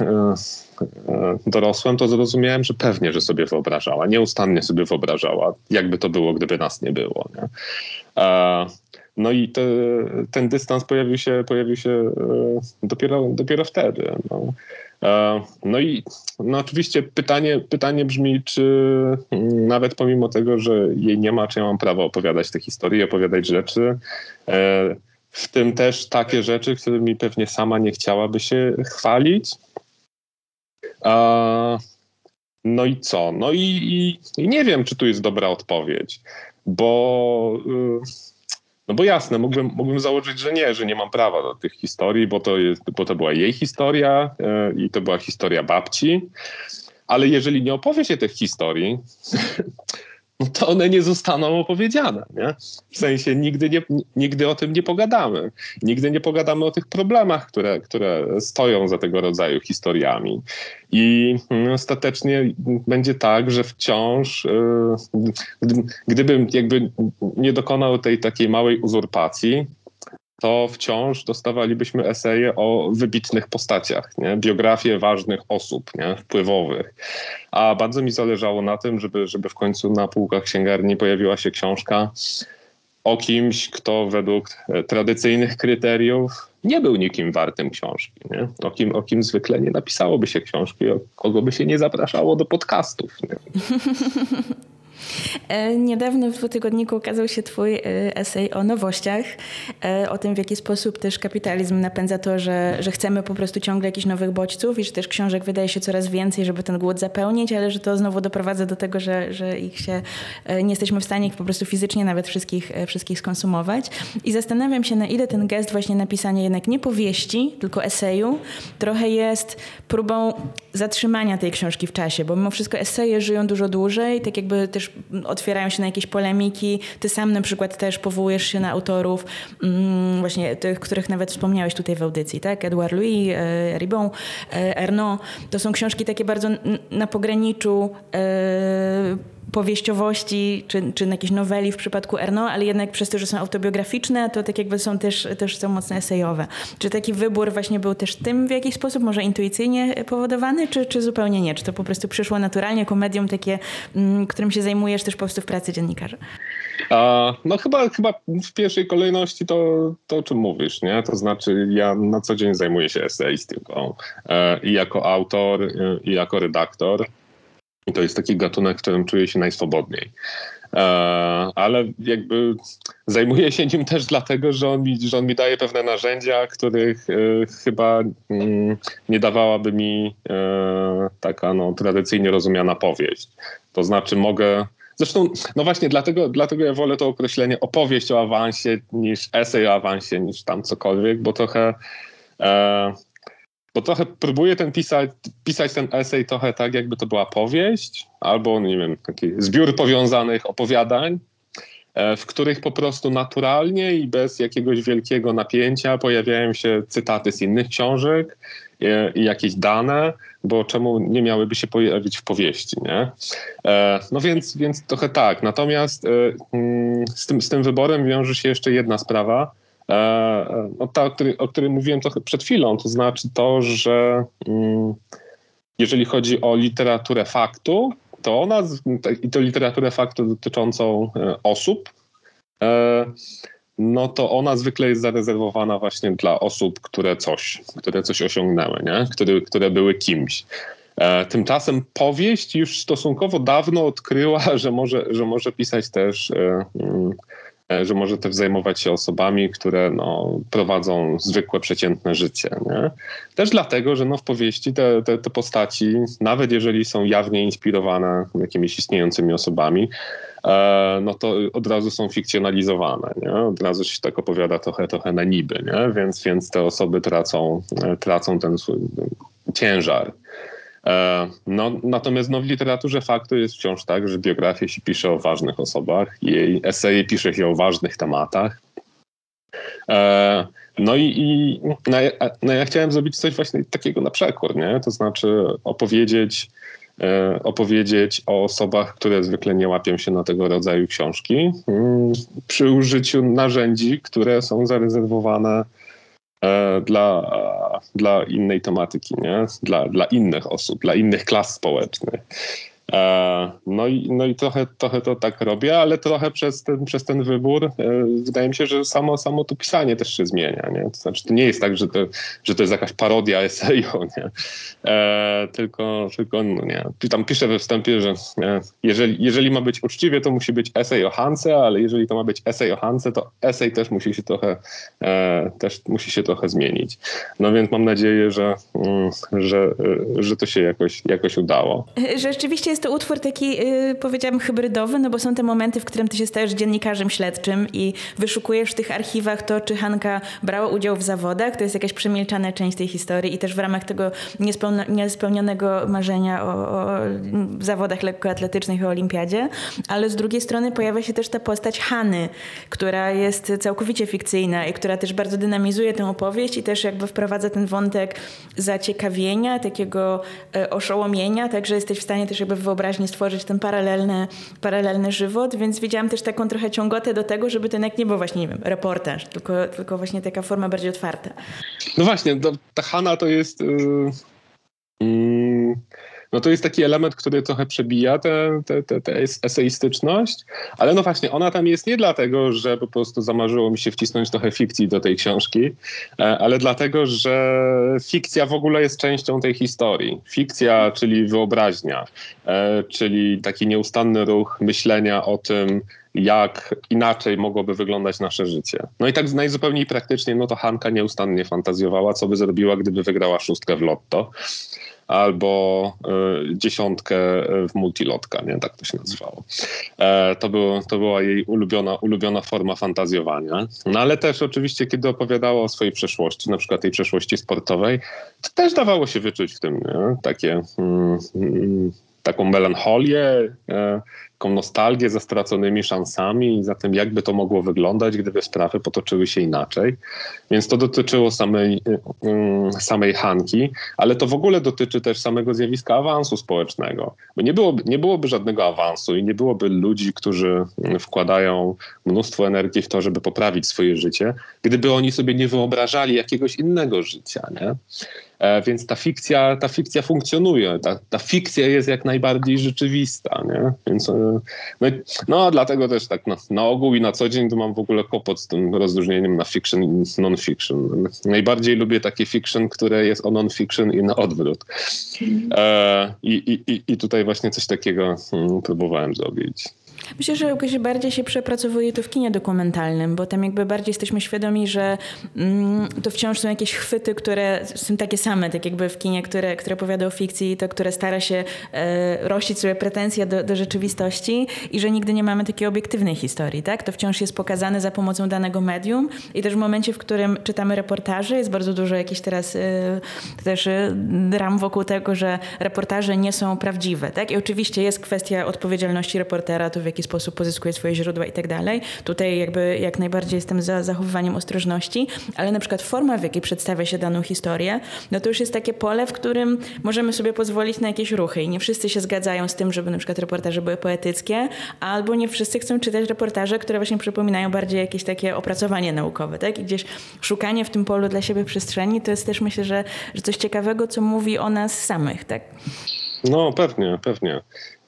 dorosłem, to zrozumiałem, że pewnie, że sobie wyobrażała, nieustannie sobie wyobrażała, jakby to było, gdyby nas nie było. Nie? No i te, ten dystans pojawił się, pojawił się e, dopiero, dopiero wtedy. No. E, no i no oczywiście pytanie, pytanie brzmi, czy nawet pomimo tego, że jej nie ma, czy ja mam prawo opowiadać te historie, opowiadać rzeczy, e, w tym też takie rzeczy, którymi pewnie sama nie chciałaby się chwalić. No i co? No i, i, i nie wiem, czy tu jest dobra odpowiedź, bo y, no bo jasne, mógłbym, mógłbym założyć, że nie, że nie mam prawa do tych historii, bo to, jest, bo to była jej historia yy, i to była historia babci. Ale jeżeli nie opowie się tych historii, no to one nie zostaną opowiedziane. Nie? W sensie nigdy, nie, nigdy o tym nie pogadamy. Nigdy nie pogadamy o tych problemach, które, które stoją za tego rodzaju historiami. I mm, ostatecznie będzie tak, że wciąż, y, gdybym jakby nie dokonał tej takiej małej uzurpacji, to wciąż dostawalibyśmy eseje o wybitnych postaciach, nie? biografie ważnych osób, nie? wpływowych. A bardzo mi zależało na tym, żeby, żeby w końcu na półkach księgarni pojawiła się książka o kimś, kto według e, tradycyjnych kryteriów nie był nikim wartym książki. Nie? O, kim, o kim zwykle nie napisałoby się książki, o kogo by się nie zapraszało do podcastów. Nie? E, niedawno w dwutygodniku ukazał się Twój e, esej o nowościach, e, o tym, w jaki sposób też kapitalizm napędza to, że, że chcemy po prostu ciągle jakichś nowych bodźców i że też książek wydaje się coraz więcej, żeby ten głód zapełnić, ale że to znowu doprowadza do tego, że, że ich się nie jesteśmy w stanie ich po prostu fizycznie nawet wszystkich, wszystkich skonsumować. I zastanawiam się, na ile ten gest właśnie napisania jednak nie powieści, tylko eseju, trochę jest próbą zatrzymania tej książki w czasie, bo mimo wszystko eseje żyją dużo dłużej, tak jakby też otwierają się na jakieś polemiki. Ty sam na przykład też powołujesz się na autorów, mm, właśnie tych, których nawet wspomniałeś tutaj w audycji, tak? Edouard Louis, e, Ribon, e, Ernaud. To są książki takie bardzo na pograniczu e, powieściowości, czy, czy jakieś noweli w przypadku Erno, ale jednak przez to, że są autobiograficzne, to tak jakby są też, też są mocno esejowe. Czy taki wybór właśnie był też tym w jakiś sposób, może intuicyjnie powodowany, czy, czy zupełnie nie? Czy to po prostu przyszło naturalnie jako medium takie, mm, którym się zajmujesz też po prostu w pracy dziennikarza? A, no chyba, chyba w pierwszej kolejności to, to, o czym mówisz, nie? To znaczy ja na co dzień zajmuję się eseistyką e, i jako autor, i jako redaktor. I to jest taki gatunek, w którym czuję się najswobodniej. E, ale jakby zajmuję się nim też dlatego, że on mi, że on mi daje pewne narzędzia, których e, chyba mm, nie dawałaby mi e, taka no, tradycyjnie rozumiana powieść. To znaczy mogę Zresztą, no właśnie, dlatego, dlatego ja wolę to określenie opowieść o awansie niż esej o awansie, niż tam cokolwiek, bo trochę e, bo trochę próbuję ten pisać, pisać ten esej trochę tak, jakby to była powieść, albo nie wiem, taki zbiór powiązanych opowiadań, e, w których po prostu naturalnie i bez jakiegoś wielkiego napięcia pojawiają się cytaty z innych książek e, i jakieś dane, bo czemu nie miałyby się pojawić w powieści, nie? E, no więc, więc trochę tak. Natomiast mm, z tym, z tym wyborem wiąże się jeszcze jedna sprawa, no ta, o której, o której mówiłem trochę przed chwilą, to znaczy to, że mm, jeżeli chodzi o literaturę faktu, to ona, i to literaturę faktu dotyczącą e, osób, no to ona zwykle jest zarezerwowana właśnie dla osób, które coś, które coś osiągnęły, nie? Które, które były kimś. E, tymczasem powieść już stosunkowo dawno odkryła, że może, że może pisać też, e, mm, e, że może też zajmować się osobami, które no, prowadzą zwykłe, przeciętne życie. Nie? Też dlatego, że no, w powieści te, te, te postaci, nawet jeżeli są jawnie inspirowane jakimiś istniejącymi osobami, no to od razu są fikcjonalizowane, nie? Od razu się tak opowiada trochę, trochę na niby, nie? Więc, więc te osoby tracą, tracą ten swój ciężar. E, no, natomiast no, w literaturze faktu jest wciąż tak, że biografię się pisze o ważnych osobach, jej eseje pisze się o ważnych tematach. E, no i, i no, no, ja chciałem zrobić coś właśnie takiego na przekór, nie? To znaczy opowiedzieć, e, opowiedzieć o osobach, które zwykle nie łapią się na tego rodzaju książki, mm, przy użyciu narzędzi, które są zarezerwowane dla, dla innej tematyki, nie? Dla, dla innych osób, dla innych klas społecznych. E, no i, no i trochę, trochę to tak robię, ale trochę przez ten, przez ten wybór e, wydaje mi się, że samo, samo to pisanie też się zmienia. Nie? To znaczy, to nie jest tak, że to, że to jest jakaś parodia eseju, nie? E, tylko, tylko no nie. Tam piszę we wstępie, że? Jeżeli, jeżeli ma być uczciwie, to musi być esej o Hance, ale jeżeli to ma być esej o Hance, to esej też musi się trochę, e, też musi się trochę zmienić. No więc mam nadzieję, że, mm, że, że to się jakoś, jakoś udało. Rzeczywiście jest to utwór taki, yy, powiedziałabym, hybrydowy, no bo są te momenty, w którym ty się stajesz dziennikarzem śledczym i wyszukujesz w tych archiwach to, czy Hanka brała udział w zawodach. To jest jakaś przemilczana część tej historii i też w ramach tego niespełnionego marzenia o, o zawodach lekkoatletycznych i olimpiadzie. Ale z drugiej strony pojawia się też ta postać Hany, która jest całkowicie fikcyjna i która też bardzo dynamizuje tę opowieść i też jakby wprowadza ten wątek zaciekawienia, takiego e, oszołomienia, także jesteś w stanie też jakby wyobraźni stworzyć ten paralelny, paralelny żywot, więc widziałam też taką trochę ciągotę do tego, żeby to jednak nie był właśnie, nie wiem, reportaż, tylko, tylko właśnie taka forma bardziej otwarta. No właśnie, ta Hanna to jest... Yy, yy no to jest taki element, który trochę przebija tę eseistyczność, ale no właśnie, ona tam jest nie dlatego, że po prostu zamarzyło mi się wcisnąć trochę fikcji do tej książki, e, ale dlatego, że fikcja w ogóle jest częścią tej historii. Fikcja, czyli wyobraźnia, e, czyli taki nieustanny ruch myślenia o tym, jak inaczej mogłoby wyglądać nasze życie. No i tak najzupełniej praktycznie, no to Hanka nieustannie fantazjowała, co by zrobiła, gdyby wygrała szóstkę w lotto albo y, dziesiątkę w multilotka, nie? tak to się nazywało. E, to, było, to była jej ulubiona, ulubiona forma fantazjowania. No ale też oczywiście, kiedy opowiadała o swojej przeszłości, na przykład tej przeszłości sportowej, to też dawało się wyczuć w tym nie? takie mm, mm, taką melancholię, e, taką nostalgię za straconymi szansami i za tym, jakby to mogło wyglądać, gdyby sprawy potoczyły się inaczej. Więc to dotyczyło samej, mm, samej Hanki, ale to w ogóle dotyczy też samego zjawiska awansu społecznego. Bo nie byłoby, nie byłoby żadnego awansu i nie byłoby ludzi, którzy wkładają mnóstwo energii w to, żeby poprawić swoje życie, gdyby oni sobie nie wyobrażali jakiegoś innego życia. Nie? E, więc ta fikcja, ta fikcja funkcjonuje, ta, ta fikcja jest jak najbardziej rzeczywista, nie? Więc, no, no dlatego też tak na, na ogół i na co dzień to mam w ogóle kłopot z tym rozróżnieniem na fiction i non-fiction. Najbardziej lubię takie fiction, które jest o non-fiction i na odwrót. E, i, i, I tutaj właśnie coś takiego hmm, próbowałem zrobić. Myślę, że jakoś bardziej się przepracowuje to w kinie dokumentalnym, bo tam jakby bardziej jesteśmy świadomi, że mm, to wciąż są jakieś chwyty, które są takie same, tak jakby w kinie, które, które opowiada o fikcji, to które stara się e, rościć sobie pretensje do, do rzeczywistości i że nigdy nie mamy takiej obiektywnej historii, tak? To wciąż jest pokazane za pomocą danego medium i też w momencie, w którym czytamy reportaże, jest bardzo dużo jakichś teraz e, też e, ram wokół tego, że reportaże nie są prawdziwe, tak? I oczywiście jest kwestia odpowiedzialności reportera, to jaki sposób pozyskuje swoje źródła i tak dalej. Tutaj jakby jak najbardziej jestem za zachowywaniem ostrożności, ale na przykład forma, w jakiej przedstawia się daną historię, no to już jest takie pole, w którym możemy sobie pozwolić na jakieś ruchy i nie wszyscy się zgadzają z tym, żeby na przykład reportaże były poetyckie, albo nie wszyscy chcą czytać reportaże, które właśnie przypominają bardziej jakieś takie opracowanie naukowe, tak? I gdzieś szukanie w tym polu dla siebie przestrzeni to jest też myślę, że, że coś ciekawego, co mówi o nas samych, tak? No pewnie, pewnie.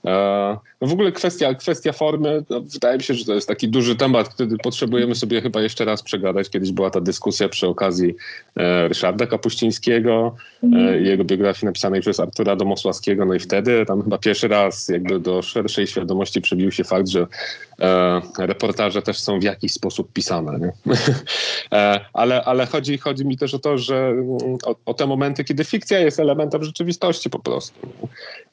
No w ogóle kwestia, kwestia formy, no wydaje mi się, że to jest taki duży temat, który potrzebujemy sobie chyba jeszcze raz przegadać. Kiedyś była ta dyskusja przy okazji e, Ryszarda Kapuścińskiego, mm. jego biografii napisanej przez Artura Domosławskiego, no i wtedy tam chyba pierwszy raz jakby do szerszej świadomości przebił się fakt, że e, reportaże też są w jakiś sposób pisane. E, ale ale chodzi, chodzi mi też o to, że mm, o, o te momenty, kiedy fikcja jest elementem rzeczywistości po prostu.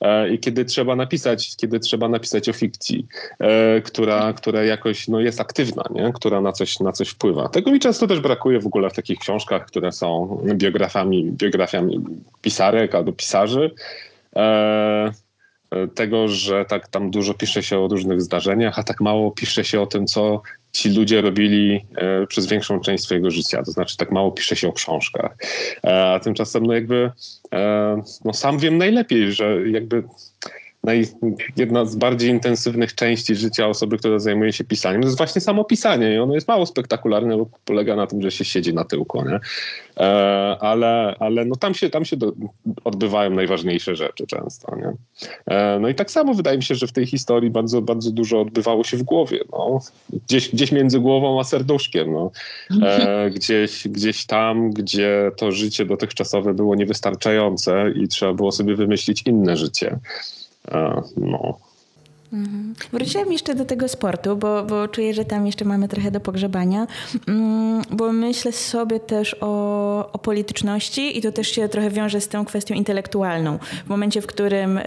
E, I kiedy trzeba napisać, kiedy trzeba napisać o fikcji, e, która, która jakoś no, jest aktywna, nie? która na coś, na coś wpływa. Tego mi często też brakuje w ogóle w takich książkach, które są biografami, biografiami pisarek albo pisarzy. E, tego, że tak tam dużo pisze się o różnych zdarzeniach, a tak mało pisze się o tym, co ci ludzie robili e, przez większą część swojego życia. To znaczy, tak mało pisze się o książkach. E, a tymczasem, no jakby, no sam wiem najlepiej, że jakby naj, jedna z bardziej intensywnych części życia osoby, która zajmuje się pisaniem, to jest właśnie samo pisanie i ono jest mało spektakularne, bo polega na tym, że się siedzi na tyłku, nie? E, ale, ale no tam się, tam się do, odbywają najważniejsze rzeczy często, nie? E, no i tak samo wydaje mi się, że w tej historii bardzo, bardzo dużo odbywało się w głowie, no. Gdzieś, gdzieś między głową a serduszkiem, no. E, gdzieś, gdzieś tam, gdzie to życie dotychczasowe było niewystarczające i trzeba było sobie wymyślić inne życie. No. Mhm. Wróciłam jeszcze do tego sportu, bo, bo czuję, że tam jeszcze mamy trochę do pogrzebania, mm, bo myślę sobie też o, o polityczności i to też się trochę wiąże z tą kwestią intelektualną. W momencie, w którym y,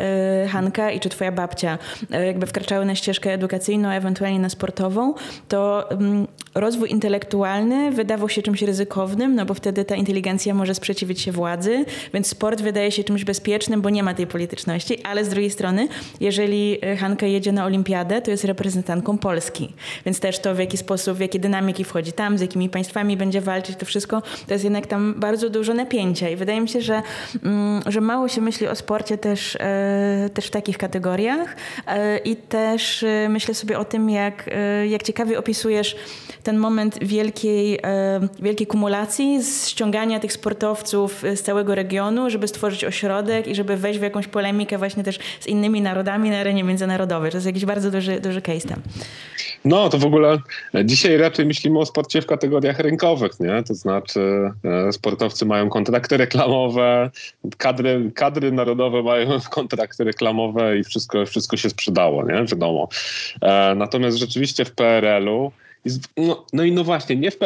Hanka i czy twoja babcia y, jakby wkraczały na ścieżkę edukacyjną, ewentualnie na sportową, to mm, rozwój intelektualny wydawał się czymś ryzykownym, no bo wtedy ta inteligencja może sprzeciwić się władzy, więc sport wydaje się czymś bezpiecznym, bo nie ma tej polityczności, ale z drugiej strony, jeżeli y, Hanka jedzie na olimpiadę, to jest reprezentantką Polski. Więc też to w jaki sposób, w jakie dynamiki wchodzi tam, z jakimi państwami będzie walczyć, to wszystko, to jest jednak tam bardzo dużo napięcia. I wydaje mi się, że, mm, że mało się myśli o sporcie też, e, też w takich kategoriach. E, i też e, myślę sobie o tym, jak, jak ciekawie opisujesz ten moment wielkiej, wielkiej kumulacji, ściągania tych sportowców z całego regionu, żeby stworzyć ośrodek i żeby wejść w jakąś polemikę właśnie też z innymi narodami na arenie międzynarodowej sportowy. To jest jakiś bardzo duży, duży case tam. No, to w ogóle dzisiaj raczej myślimy o sporcie w kategoriach rynkowych, nie? To znaczy e, sportowcy mają kontrakty reklamowe, kadry, kadry narodowe mają kontrakty reklamowe i wszystko, wszystko się sprzedało, nie? Wiadomo. E, natomiast rzeczywiście w PRL-u no, no, i no właśnie, nie, w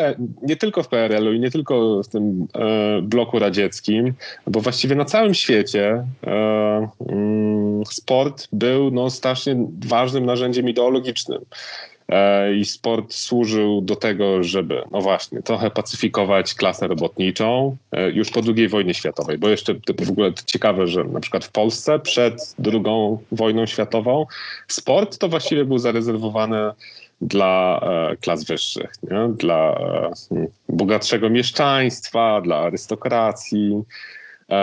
nie tylko w PRL-u i nie tylko w tym e, bloku radzieckim, bo właściwie na całym świecie e, mm, sport był no, strasznie ważnym narzędziem ideologicznym. E, I sport służył do tego, żeby, no właśnie, trochę pacyfikować klasę robotniczą e, już po II wojnie światowej. Bo jeszcze w ogóle ciekawe, że na przykład w Polsce przed II wojną światową sport to właściwie był zarezerwowany dla e, klas wyższych, nie? dla e, bogatszego mieszczaństwa, dla arystokracji. E,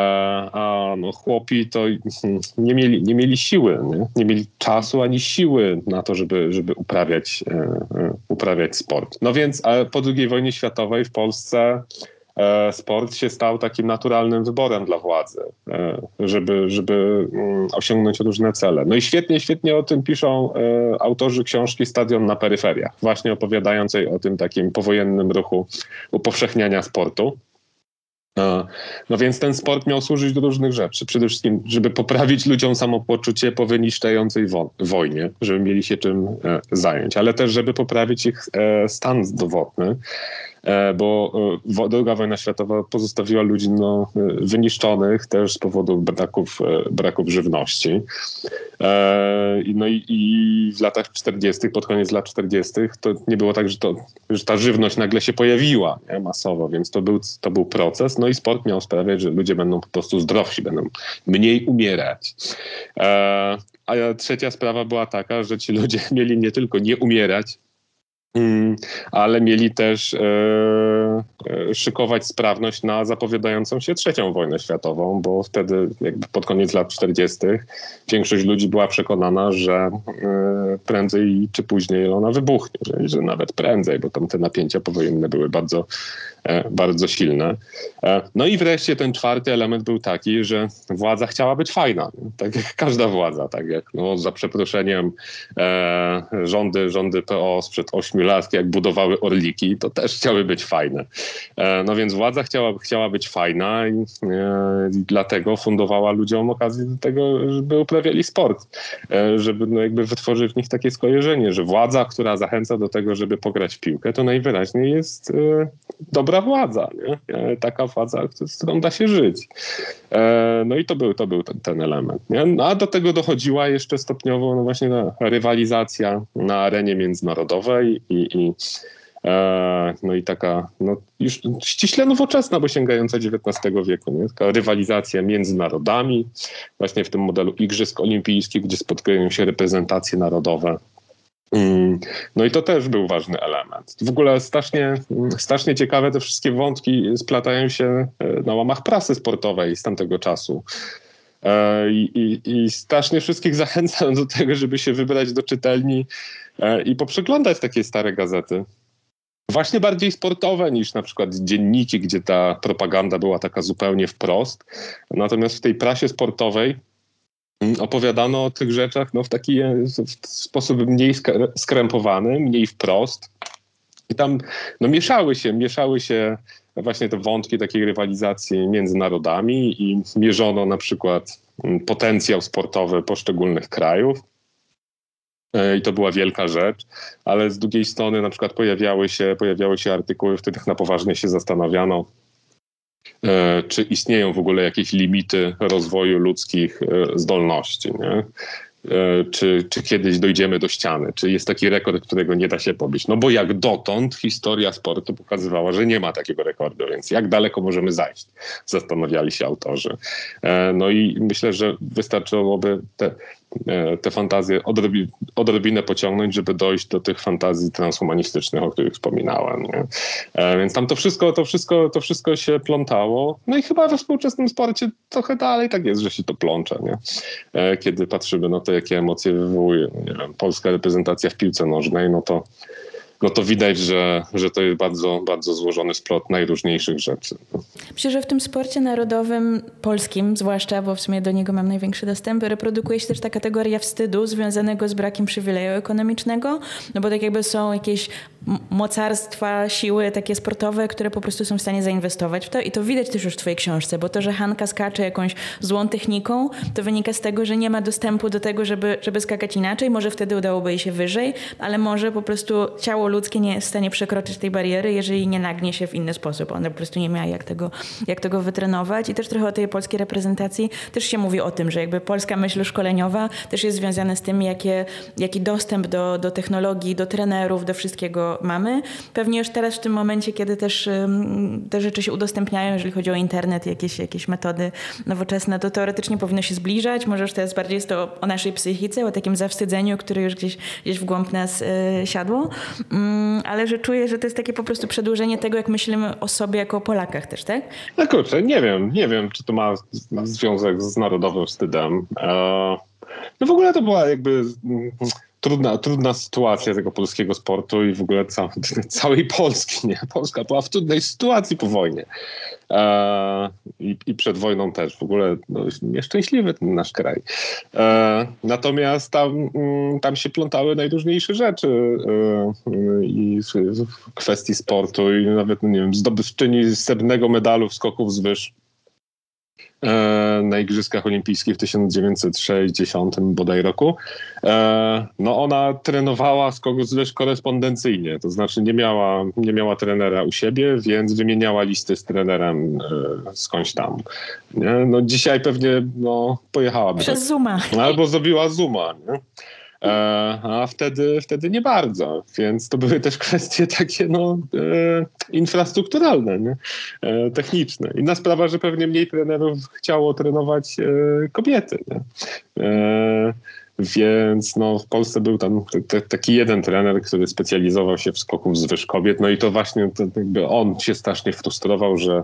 a no, chłopi to nie mieli, nie mieli siły, nie? nie mieli czasu ani siły na to, żeby, żeby uprawiać, uprawiać sport. No więc po II wojnie światowej w Polsce sport się stał takim naturalnym wyborem dla władzy, e, żeby, żeby mm, osiągnąć różne cele. No i świetnie, świetnie o tym piszą e, autorzy książki Stadion na peryferiach, właśnie opowiadającej o tym takim powojennym ruchu upowszechniania sportu. No więc ten sport miał służyć do różnych rzeczy. Przede wszystkim, żeby poprawić ludziom samopoczucie po wyniszczającej wo wojnie, żeby mieli się czym zająć, ale też, żeby poprawić ich stan zdrowotny E, bo e, druga wojna światowa pozostawiła ludzi no, e, wyniszczonych też z powodu braków, braków żywności. No i, i w latach 40., pod koniec lat 40., to nie było tak, że, to, że ta żywność nagle się pojawiła nie, masowo, więc to był, to był proces. No i sport miał sprawiać, że ludzie będą po prostu zdrowsi, będą mniej umierać. A trzecia sprawa była taka, że ci ludzie mieli nie tylko nie umierać, Mm, ale mieli też e, e, szykować sprawność na zapowiadającą się trzecią wojnę światową, bo wtedy jakby pod koniec lat 40. większość ludzi była przekonana, że e, prędzej czy później ona wybuchnie, że, nawet prędzej, bo tam te napięcia powojenne były bardzo bardzo silne. E, no i wreszcie ten czwarty element był taki, że władza chciała być fajna, tak jak każda władza, tak jak no, za przeproszeniem e, rządy, rządy PO sprzed ośmiu lat, jak budowały orliki, to też chciały być fajne. E, no więc władza chciała, chciała być fajna i, e, i dlatego fundowała ludziom okazję do tego, żeby uprawiali sport, e, żeby no, jakby wytworzyć w nich takie skojarzenie, że władza, która zachęca do tego, żeby pograć w piłkę, to najwyraźniej jest dobra dobra władza, nie? E, taka władza, z którą da się żyć. E, no i to był, to był ten, ten element. Nie? No, a do tego dochodziła jeszcze stopniowo no właśnie rywalizacja na arenie międzynarodowej i, i e, no i taka no, już ściśle nowoczesna, bo sięgająca XIX wieku. Nie? Taka rywalizacja między narodami, właśnie w tym modelu Igrzysk Olimpijskich, gdzie spotkają się reprezentacje narodowe. No i to też był ważny element. W ogóle strasznie, strasznie ciekawe te wszystkie wątki splatają się e, na łamach prasy sportowej z tamtego czasu. E, I, i, I, strasznie wszystkich zachęcam do tego, żeby się wybrać do czytelni e, i poprzeglądać takie stare gazety. Właśnie bardziej sportowe niż na przykład dzienniki, gdzie ta propaganda była taka zupełnie wprost. Natomiast w tej prasie sportowej Mm, opowiadano o tych rzeczach no, w taki e, w sposób mniej skrępowany, mniej wprost. I tam no, mieszały się, mieszały się właśnie te wątki takiej rywalizacji między narodami i mierzono na przykład mm, potencjał sportowy poszczególnych krajów. E, I to była wielka rzecz, ale z drugiej strony na przykład pojawiały się, pojawiały się artykuły, w których na poważnie się zastanawiano, czy istnieją w ogóle jakieś limity rozwoju ludzkich e, zdolności. Nie? E, czy, czy kiedyś dojdziemy do ściany, czy jest taki rekord, którego nie da się pobić. No bo jak dotąd historia sportu pokazywała, że nie ma takiego rekordu, więc jak daleko możemy zajść, zastanawiali się autorzy. No i myślę, że wystarczyłoby te E, te fantazje odrobi, odrobinę pociągnąć, żeby dojść do tych fantazji transhumanistycznych, o których wspominałem. Nie? E, więc tam to wszystko, to, wszystko, to wszystko się plątało. No i chyba we współczesnym sporcie trochę dalej tak jest, że się to plącza. Nie? E, kiedy patrzymy na to, jakie emocje wywołuje no nie wiem, polska reprezentacja w piłce nożnej, no to no to widać, że, że to jest bardzo, bardzo złożony splot najróżniejszych rzeczy. Myślę, że w tym sporcie narodowym, polskim zwłaszcza, bo w sumie do niego mam największy dostęp, reprodukuje się też ta kategoria wstydu związanego z brakiem przywileju ekonomicznego, no bo tak jakby są jakieś mocarstwa, siły takie sportowe, które po prostu są w stanie zainwestować w to i to widać też już w twojej książce, bo to, że Hanka skacze jakąś złą techniką, to wynika z tego, że nie ma dostępu do tego, żeby, żeby skakać inaczej, może wtedy udałoby jej się wyżej, ale może po prostu ciało ludzkie nie jest w stanie przekroczyć tej bariery, jeżeli nie nagnie się w inny sposób. Ona po prostu nie miała jak tego, jak tego wytrenować i też trochę o tej polskiej reprezentacji też się mówi o tym, że jakby polska myśl szkoleniowa też jest związana z tym, jakie, jaki dostęp do, do technologii, do trenerów, do wszystkiego mamy. Pewnie już teraz w tym momencie, kiedy też te rzeczy się udostępniają, jeżeli chodzi o internet, jakieś, jakieś metody nowoczesne, to teoretycznie powinno się zbliżać. Może już teraz bardziej jest to o naszej psychice, o takim zawstydzeniu, które już gdzieś, gdzieś w głąb nas y, siadło. Mm, ale że czuję, że to jest takie po prostu przedłużenie tego, jak myślimy o sobie jako o Polakach też, tak? No kurczę, nie wiem, nie wiem, czy to ma związek z narodowym wstydem. E, no w ogóle to była jakby trudna, trudna sytuacja tego polskiego sportu i w ogóle ca całej Polski. Nie? Polska była w trudnej sytuacji po wojnie. E, i, i, przed wojną też. W ogóle no, nieszczęśliwy ten nasz kraj. E, natomiast tam, mm, tam się plątały najróżniejsze rzeczy e, i w kwestii sportu i nawet, no nie wiem, zdobywczyni srebrnego medalu w skoków z wyż na Igrzyskach Olimpijskich w 1960 bodaj roku. E, no ona trenowała skok zresztą korespondencyjnie, to znaczy nie miała, nie miała trenera u siebie, więc wymieniała listy z trenerem e, skądś tam. No dzisiaj pewnie no, pojechałaby. Przez tak. Zuma. Albo zrobiła Zuma. Nie? E, a wtedy, wtedy nie bardzo. Więc to były też kwestie takie no, e, infrastrukturalne, nie? E, techniczne. Inna sprawa, że pewnie mniej trenerów chciało trenować kobiety. Nie? Więc no, w Polsce był tam taki jeden trener, który specjalizował się w skoku wzwyż kobiet. No i to właśnie to jakby on się strasznie frustrował, że,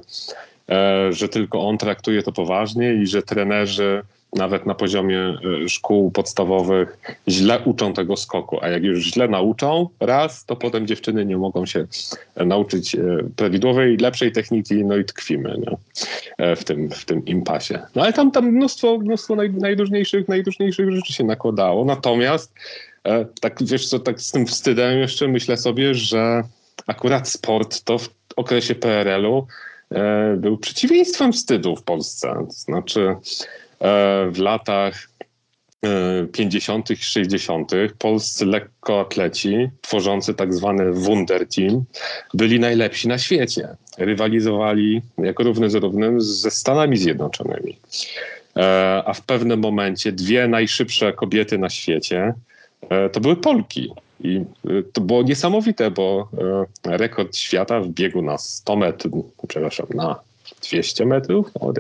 e, że tylko on traktuje to poważnie i że trenerzy nawet na poziomie e, szkół podstawowych źle uczą tego skoku, a jak już źle nauczą raz, to potem dziewczyny nie mogą się e, nauczyć e, prawidłowej, lepszej techniki, no i tkwimy nie? w, tym, w tym impasie. No ale tam, tam mnóstwo, mnóstwo naj, najróżniejszych, najróżniejszych rzeczy się nakładało, natomiast tak wiesz co, tak z tym wstydem jeszcze myślę sobie, że akurat sport to w okresie PRL-u był przeciwieństwem wstydu w Polsce. Znaczy w latach 50., e, 60. polscy lekkoatleci, tworzący tak zwany Wunder Team, byli najlepsi na świecie. Rywalizowali jako równy z równym ze Stanami Zjednoczonymi. E, a w pewnym momencie dwie najszybsze kobiety na świecie to były Polki. I to było niesamowite, bo rekord świata w biegu na 100 metrów, przepraszam, na 200 metrów? O,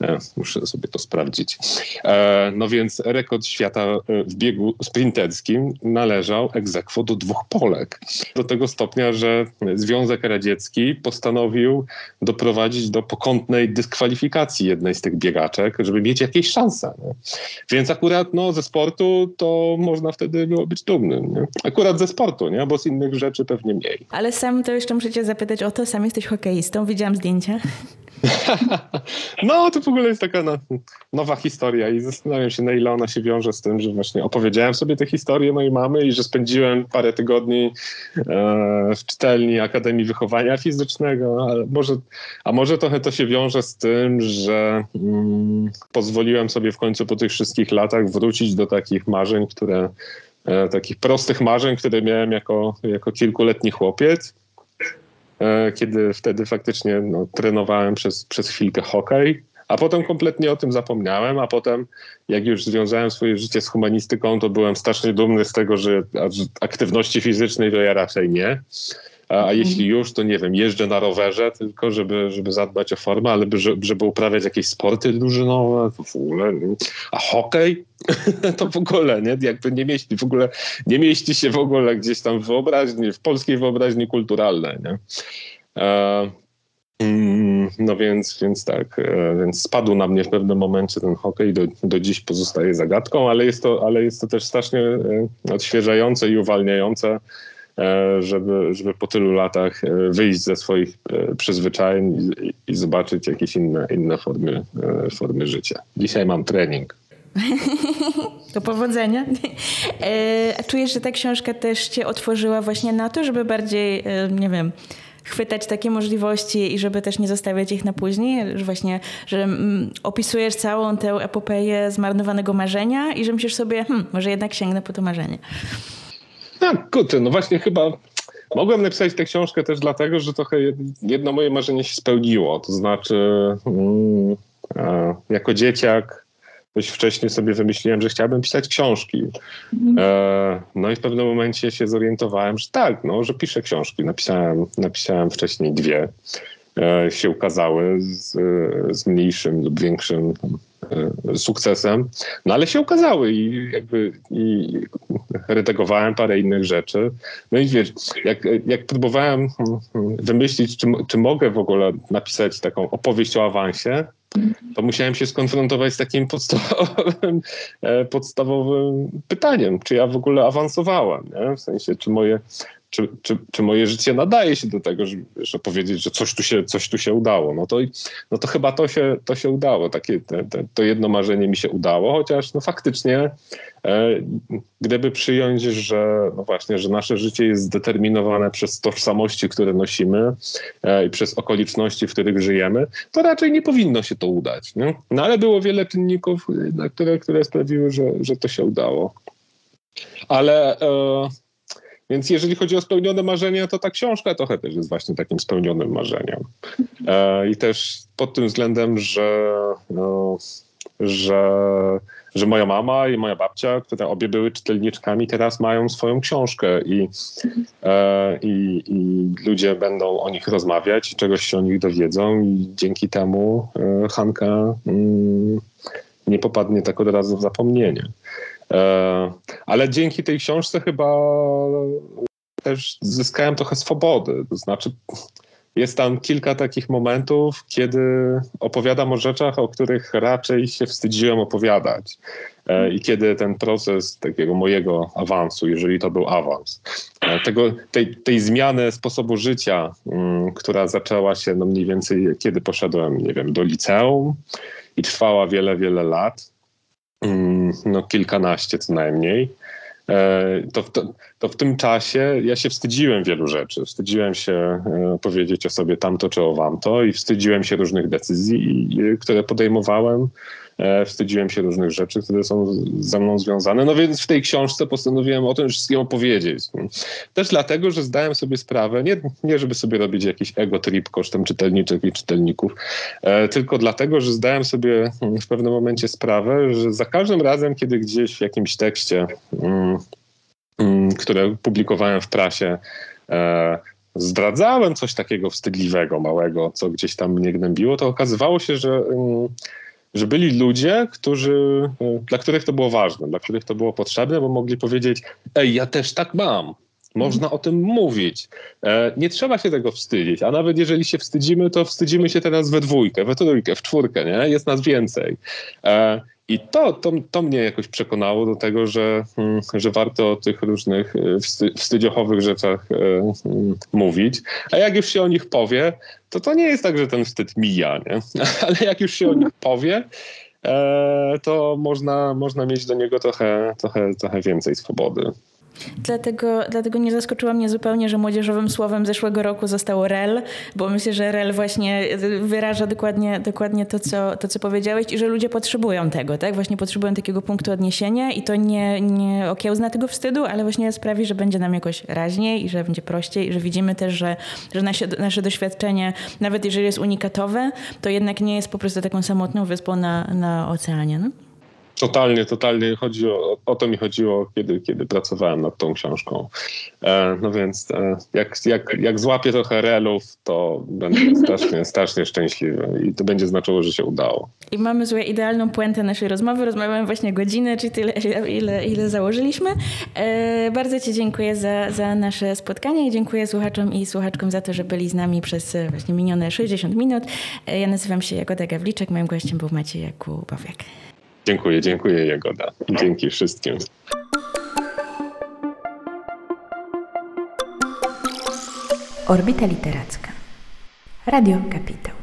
e, muszę sobie to sprawdzić. E, no więc rekord świata e, w biegu sprinterskim należał egzekwo do dwóch Polek. Do tego stopnia, że Związek Radziecki postanowił doprowadzić do pokątnej dyskwalifikacji jednej z tych biegaczek, żeby mieć jakieś szanse. Nie? Więc akurat no, ze sportu to można wtedy było być dumnym. Nie? Akurat ze sportu, nie? bo z innych rzeczy pewnie mniej. Ale sam to jeszcze muszę cię zapytać o to, sam jesteś hokeistą, widziałam zdjęcia. No, to w ogóle jest taka no, nowa historia i zastanawiam się, na ile ona się wiąże z tym, że właśnie opowiedziałem sobie tę historię mojej mamy i że spędziłem parę tygodni e, w czytelni Akademii Wychowania Fizycznego, ale może, a może trochę to się wiąże z tym, że mm, pozwoliłem sobie w końcu po tych wszystkich latach wrócić do takich marzeń, które e, takich prostych marzeń, które miałem jako, jako kilkuletni chłopiec kiedy wtedy faktycznie no, trenowałem przez, przez chwilkę hokej, a potem kompletnie o tym zapomniałem, a potem jak już związałem swoje życie z humanistyką, to byłem strasznie dumny z tego, że aktywności fizycznej to ja raczej nie. A, a mhm. jeśli już, to nie wiem, jeżdżę na rowerze tylko, żeby, żeby zadbać o formę, ale by, żeby uprawiać jakieś sporty drużynowe, to w ogóle. A hokej? to w ogóle, nie? Jakby nie mieści w ogóle, nie mieści się w ogóle gdzieś tam w wyobraźni, w polskiej wyobraźni kulturalnej, nie? E, mm, no więc, więc tak, e, więc spadł na mnie w pewnym momencie ten hokej, do, do dziś pozostaje zagadką, ale jest to, ale jest to też strasznie e, odświeżające i uwalniające żeby, żeby po tylu latach e, wyjść ze swoich e, przyzwyczajeń i, i zobaczyć jakieś inne, inne formy, formy życia. Dzisiaj mam trening. Do powodzenia. A czujesz, że ta książka też cię otworzyła właśnie na to, żeby bardziej, nie wiem, chwytać takie możliwości i żeby też nie zostawiać ich na później, że właśnie, że mm, opisujesz całą tę epopeję zmarnowanego marzenia i że myślisz sobie, hmm, może jednak sięgnę po to marzenie. Tak, kurczę, no właśnie chyba mogłem napisać tę książkę też dlatego, że trochę jedno moje marzenie się spełniło. To znaczy, mm, jako dzieciak dość wcześnie sobie wymyśliłem, że chciałbym pisać książki. Mhm. E, no i w pewnym momencie się zorientowałem, że tak, no, że piszę książki. Napisałem, napisałem wcześniej dwie. E, się ukazały z, z mniejszym lub większym e, sukcesem, no ale się ukazały i jakby i redagowałem parę innych rzeczy. No i wiesz, jak, jak próbowałem wymyślić, czy, czy mogę w ogóle napisać taką opowieść o awansie, to musiałem się skonfrontować z takim podstawowym, e, podstawowym pytaniem, czy ja w ogóle awansowałem, nie? w sensie, czy moje czy, czy, czy moje życie nadaje się do tego, żeby, żeby powiedzieć, że coś tu się, coś tu się udało. No to, no to chyba to się, to się udało. Takie, te, te, to jedno marzenie mi się udało, chociaż no faktycznie e, gdyby przyjąć, że no właśnie, że nasze życie jest zdeterminowane przez tożsamości, które nosimy e, i przez okoliczności, w których żyjemy, to raczej nie powinno się to udać. Nie? No ale było wiele czynników, które, które sprawiły, że, że to się udało. Ale e, więc jeżeli chodzi o spełnione marzenia, to ta książka trochę też jest właśnie takim spełnionym marzeniem. E, I też pod tym względem, że, no, że, że moja mama i moja babcia, które obie były czytelniczkami, teraz mają swoją książkę i, e, i, i ludzie będą o nich rozmawiać i czegoś się o nich dowiedzą i dzięki temu e, Hanka mm, nie popadnie tak od razu w zapomnienie. Ale dzięki tej książce chyba też zyskałem trochę swobody. To znaczy, jest tam kilka takich momentów, kiedy opowiadam o rzeczach, o których raczej się wstydziłem opowiadać. E, I kiedy ten proces takiego mojego awansu, jeżeli to był awans, e, tego, tej, tej zmiany sposobu życia, mm, która zaczęła się no mniej więcej kiedy poszedłem, nie wiem, do liceum i trwała wiele, wiele lat, no kilkanaście co najmniej, E, to, to, to, w tym czasie ja się wstydziłem wielu rzeczy. Wstydziłem się e, powiedzieć o sobie tamto czy o wamto i wstydziłem się różnych decyzji, które podejmowałem. E, wstydziłem się różnych rzeczy, które są ze mną związane. No więc w tej książce postanowiłem o tym wszystkim opowiedzieć. Też dlatego, że zdałem sobie sprawę, nie, nie żeby sobie robić jakiś ego trip kosztem czytelniczek i czytelników, e, tylko dlatego, że zdałem sobie w pewnym momencie sprawę, że za każdym razem, kiedy gdzieś w jakimś tekście, mm, mm, które publikowałem w prasie, e, zdradzałem coś takiego wstydliwego, małego, co gdzieś tam mnie gnębiło, to okazywało się, że mm, że byli ludzie, którzy, e, dla których to było ważne, dla których to było potrzebne, bo mogli powiedzieć: Ej, ja też tak mam. Można o tym mówić. E, nie trzeba się tego wstydzić, a nawet jeżeli się wstydzimy, to wstydzimy się teraz we dwójkę, we trójkę, w czwórkę, nie? Jest nas więcej. I to, to, to mnie jakoś przekonało do tego, że, mm, że warto o tych różnych e, wstydziochowych rzeczach e, mm, mówić. A jak już się o nich powie, to to nie jest tak, że ten wstyd mija, nie? ale jak już się o nich powie, e, to można, można mieć do niego trochę, trochę, trochę więcej swobody. Dlatego, dlatego nie zaskoczyła mnie zupełnie, że młodzieżowym słowem zeszłego roku zostało REL, bo myślę, że REL właśnie wyraża dokładnie, dokładnie to, co, to, co powiedziałeś i że ludzie potrzebują tego, tak? Właśnie potrzebują takiego punktu odniesienia i to nie, nie okiełzna tego wstydu, ale właśnie sprawi, że będzie nam jakoś raźniej i że będzie prościej i że widzimy też, że, że nasze, nasze doświadczenie, nawet jeżeli jest unikatowe, to jednak nie jest po prostu taką samotną wyspą na, na oceanie. No? Totalnie, totalnie chodzi o, o to mi chodziło, kiedy, kiedy pracowałem nad tą książką. E, no więc e, jak, jak, jak złapię trochę relów, to będę strasznie, strasznie szczęśliwy i to będzie znaczyło, że się udało. I mamy złe idealną puentę naszej rozmowy. Rozmawiamy właśnie godzinę, czyli tyle, ile, ile założyliśmy. E, bardzo Ci dziękuję za, za nasze spotkanie i dziękuję słuchaczom i słuchaczkom za to, że byli z nami przez e, właśnie minione 60 minut. E, ja nazywam się Jagoda Gawliczek, moim gościem był Maciej Jakubowiak. Dziękuję, dziękuję Jagoda. Dzięki wszystkim. Orbita Literacka. Radio Kapitał.